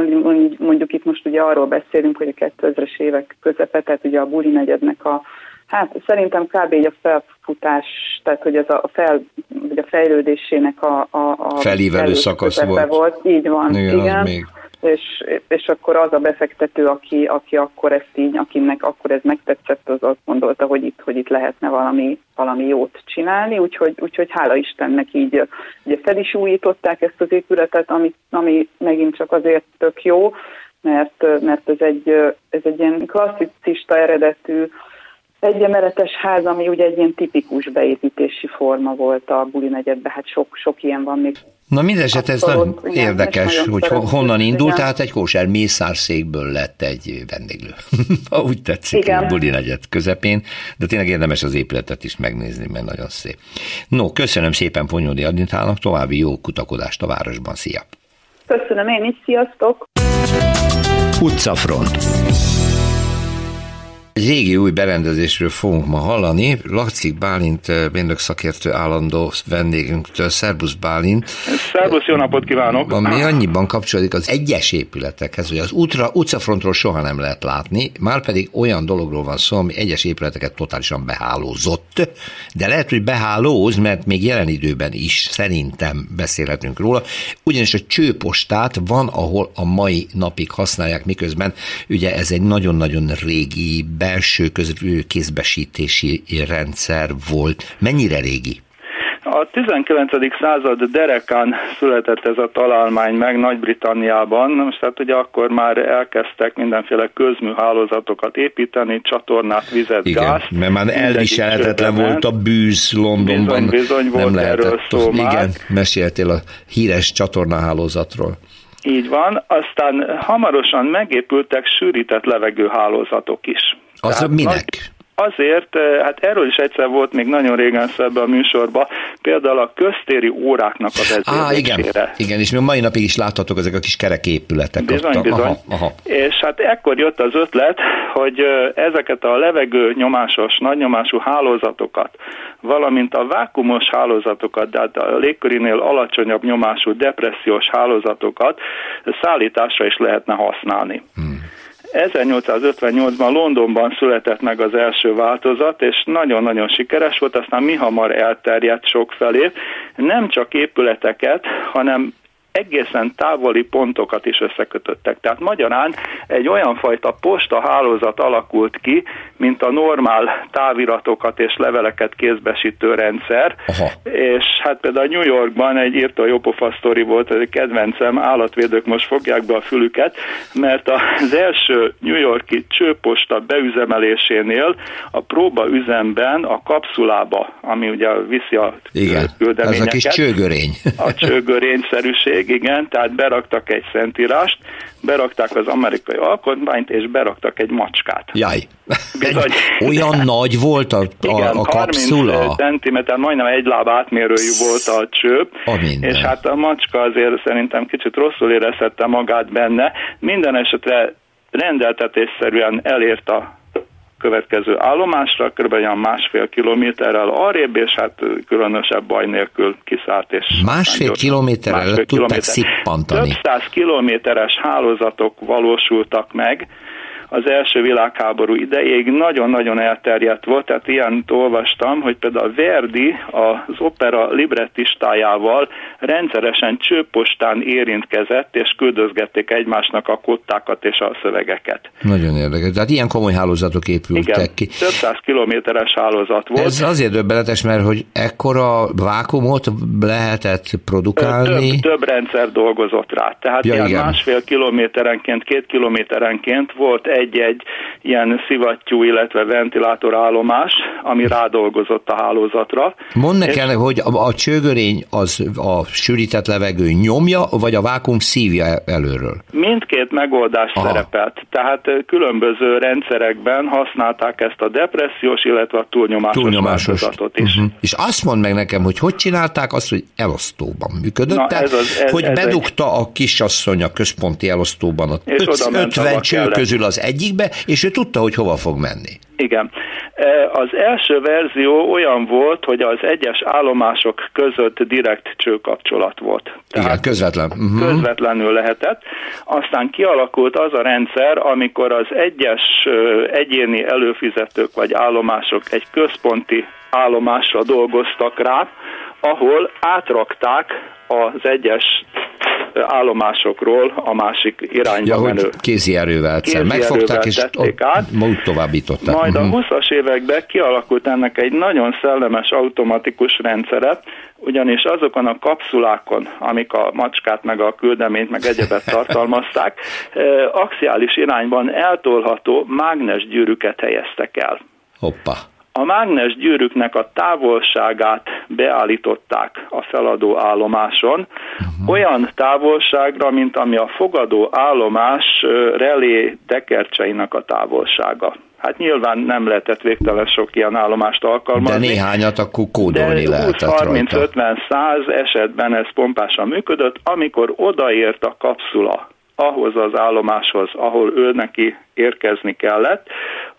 mondjuk itt most ugye arról beszélünk, hogy a 2000-es évek közepe, tehát ugye a Buli negyednek a, Hát szerintem kb. így a felfutás, tehát hogy ez a, fel, vagy a fejlődésének a, a, a felívelő szakasz volt. volt. Így van, igen. igen. Még. És, és akkor az a befektető, aki, aki akkor ezt így, akinek akkor ez megtetszett, az azt gondolta, hogy itt, hogy itt lehetne valami, valami jót csinálni, úgyhogy, úgyhogy hála Istennek így ugye fel is újították ezt az épületet, ami, ami megint csak azért tök jó, mert, mert ez, egy, ez egy ilyen klasszicista eredetű egyemeletes ház, ami ugye egy ilyen tipikus beépítési forma volt a Buli negyedben, hát sok, sok ilyen van még. Na mindeset ez nagyon érdekes, hogy nagyon honnan indult, igen. tehát egy kóser mészárszékből lett egy vendéglő. ha *laughs* úgy tetszik, igen. a Buli negyed közepén, de tényleg érdemes az épületet is megnézni, mert nagyon szép. No, köszönöm szépen Ponyódi Adintának, további jó kutakodást a városban, szia! Köszönöm én is, sziasztok! Utcafront egy régi új berendezésről fogunk ma hallani. Lakszik Bálint, mérnök szakértő állandó vendégünktől. Szerbusz Bálint. Szerbusz, jó napot kívánok! Ami annyiban kapcsolódik az egyes épületekhez, hogy az útra, utcafrontról soha nem lehet látni, már pedig olyan dologról van szó, ami egyes épületeket totálisan behálózott, de lehet, hogy behálóz, mert még jelen időben is szerintem beszélhetünk róla, ugyanis a csőpostát van, ahol a mai napig használják, miközben ugye ez egy nagyon-nagyon régi belső kézbesítési rendszer volt. Mennyire régi? A 19. század derekán született ez a találmány meg Nagy-Britanniában, most tehát ugye akkor már elkezdtek mindenféle közműhálózatokat építeni, csatornát, vizet, Igen, gáz. mert már elviselhetetlen volt a bűz Londonban. Bizony, bizony volt nem erről szó Igen, már. meséltél a híres csatornahálózatról. Így van, aztán hamarosan megépültek sűrített levegőhálózatok is. Az Tehát minek? Azért, hát erről is egyszer volt még nagyon régen szebben a műsorban, például a köztéri óráknak a vezérlésére. Á, igen, igen, és mi mai napig is láthatók ezek a kis kerek épületek. Bizony, ott, bizony. Aha, aha. És hát ekkor jött az ötlet, hogy ezeket a levegő nyomásos, nagynyomású hálózatokat, valamint a vákumos hálózatokat, tehát a légkörinél alacsonyabb nyomású depressziós hálózatokat szállításra is lehetne használni. Hmm. 1858-ban Londonban született meg az első változat, és nagyon-nagyon sikeres volt, aztán mi hamar elterjedt sok felé. Nem csak épületeket, hanem egészen távoli pontokat is összekötöttek. Tehát magyarán egy olyan fajta posta hálózat alakult ki, mint a normál táviratokat és leveleket kézbesítő rendszer. Aha. És hát például New Yorkban egy írta jópofa sztori volt, egy kedvencem, állatvédők most fogják be a fülüket, mert az első New Yorki csőposta beüzemelésénél a próba üzemben a kapszulába, ami ugye viszi a Igen, küldeményeket. Ez a kis csőgörény. A *laughs* csőgörényszerűség, igen, tehát beraktak egy szentírást, berakták az amerikai alkotmányt, és beraktak egy macskát. Jaj. Bizony. Olyan nagy volt a, a, Igen, a kapszula? 30 centiméter, majdnem egy láb átmérőjű volt a csőp, a és hát a macska azért szerintem kicsit rosszul érezhette magát benne. Minden esetre rendeltetésszerűen elért a következő állomásra, kb. olyan másfél kilométerrel arrébb, és hát különösebb baj nélkül kiszállt. És másfél kilométerrel másfél tudták szippantani. Több száz kilométeres hálózatok valósultak meg, az első világháború idejéig nagyon-nagyon elterjedt volt, tehát ilyen olvastam, hogy például Verdi az opera librettistájával rendszeresen csőpostán érintkezett, és küldözgették egymásnak a kottákat és a szövegeket. Nagyon érdekes. Tehát ilyen komoly hálózatok épültek Igen, ki. több száz kilométeres hálózat volt. Ez azért döbbenetes, mert hogy ekkora vákumot lehetett produkálni. Több, több rendszer dolgozott rá. Tehát ja, ilyen igen. másfél kilométerenként, két kilométerenként volt egy-egy ilyen szivattyú, illetve ventilátorállomás, ami rádolgozott a hálózatra. Mondd nekem, hogy a, a csőgörény az a sűrített levegő nyomja, vagy a vákum szívja előről? Mindkét megoldás Aha. szerepelt. Tehát különböző rendszerekben használták ezt a depressziós, illetve a túlnyomásos, túlnyomásos. is. Uh-huh. És azt mondd meg nekem, hogy hogy csinálták azt, hogy elosztóban működött, Na, tehát ez az, ez, hogy ez bedugta egy... a kisasszony a központi elosztóban a 50 cső közül az egyikbe, és ő tudta, hogy hova fog menni. Igen. E, az első verzió olyan volt, hogy az egyes állomások között direkt csőkapcsolat volt. Tehát Igen, közvetlen. Uh-huh. Közvetlenül lehetett. Aztán kialakult az a rendszer, amikor az egyes egyéni előfizetők vagy állomások egy központi állomásra dolgoztak rá, ahol átrakták az egyes állomásokról a másik irányba ja, menő. kézi erővel, kézi megfogták és ott, át. úgy továbbították. Majd uh-huh. a 20-as mhm. években kialakult ennek egy nagyon szellemes automatikus rendszere, ugyanis azokon a kapszulákon, amik a macskát, meg a küldeményt, meg egyebet *laughs* tartalmazták, axiális irányban eltolható mágnesgyűrűket helyeztek el. Hoppa. A mágnes gyűrűknek a távolságát beállították a feladó állomáson, uh-huh. olyan távolságra, mint ami a fogadó állomás relé tekercseinek a távolsága. Hát nyilván nem lehetett végtelen sok ilyen állomást alkalmazni. De néhányat akkor kódolni de lehetett 20, 30, 50, 100 esetben ez pompásan működött, amikor odaért a kapszula ahhoz az állomáshoz, ahol ő neki érkezni kellett,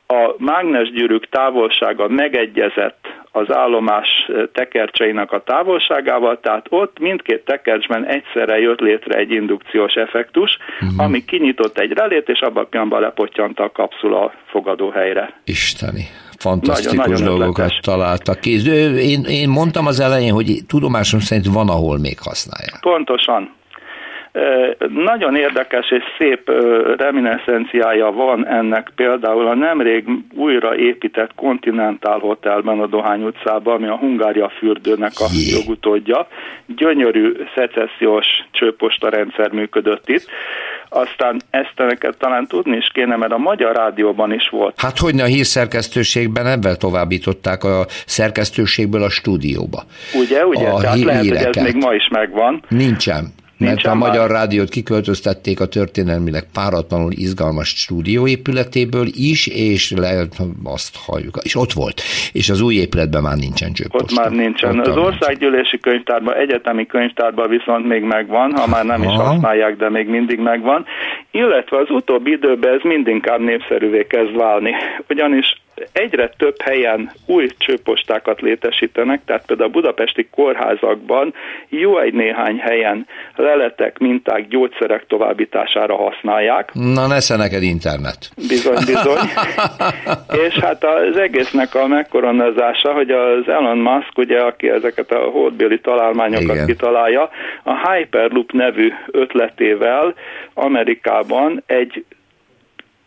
a mágnesgyűrűk távolsága megegyezett az állomás tekercseinek a távolságával, tehát ott mindkét tekercsben egyszerre jött létre egy indukciós effektus, uh-huh. ami kinyitott egy relét, és abban a pillanatban lepottyant a kapszula fogadóhelyre. Isteni fantasztikus nagyon, nagyon dolgokat ötletes. találtak ki. Én, én mondtam az elején, hogy tudomásom szerint van, ahol még használják. Pontosan. Nagyon érdekes és szép reminiszenciája van ennek például a nemrég újra épített Continental Hotelben a Dohány utcában, ami a Hungária fürdőnek a Jé. jogutódja. Gyönyörű szecessziós csőposta rendszer működött itt. Aztán ezt neked talán tudni is kéne, mert a Magyar Rádióban is volt. Hát hogy a hírszerkesztőségben ebben továbbították a szerkesztőségből a stúdióba. Ugye, ugye? A Tehát lehet, hogy ez még ma is megvan. Nincsen. Mert a. Magyar Rádiót kiköltöztették a történelmileg páratlanul izgalmas stúdióépületéből is, és le, azt halljuk, és ott volt. És az új épületben már nincsen csőposta. Ott már nincsen. Ott az országgyűlési könyvtárban, egyetemi könyvtárban viszont még megvan, ha már nem is használják, de még mindig megvan. Illetve az utóbbi időben ez mindinkább népszerűvé kezd válni. Ugyanis egyre több helyen új csőpostákat létesítenek, tehát például a budapesti kórházakban jó egy néhány helyen leletek, minták, gyógyszerek továbbítására használják. Na, nesze neked internet. Bizony, bizony. *laughs* és hát az egésznek a megkoronázása, hogy az Elon Musk, ugye, aki ezeket a holdbéli találmányokat Igen. kitalálja, a Hyperloop nevű ötletével Amerikában egy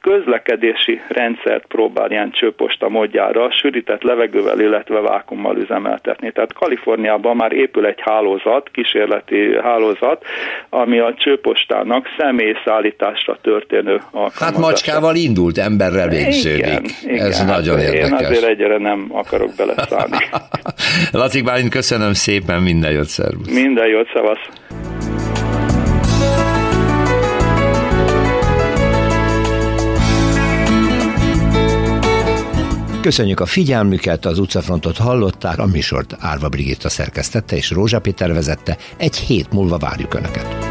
közlekedési rendszert próbál ilyen csőposta módjára sűrített levegővel, illetve vákummal üzemeltetni. Tehát Kaliforniában már épül egy hálózat, kísérleti hálózat, ami a csőpostának személyszállításra történő alkalmazása. Hát macskával indult, emberrel végződik. Igen, igen, Ez hát nagyon érdekes. Én azért egyre nem akarok beleszállni. *laughs* Laci Bálint, köszönöm szépen, minden jót, szervusz. Minden jót, szavasz. Köszönjük a figyelmüket, az utcafrontot hallották, a műsort Árva Brigitta szerkesztette és Rózsa Péter vezette. Egy hét múlva várjuk Önöket.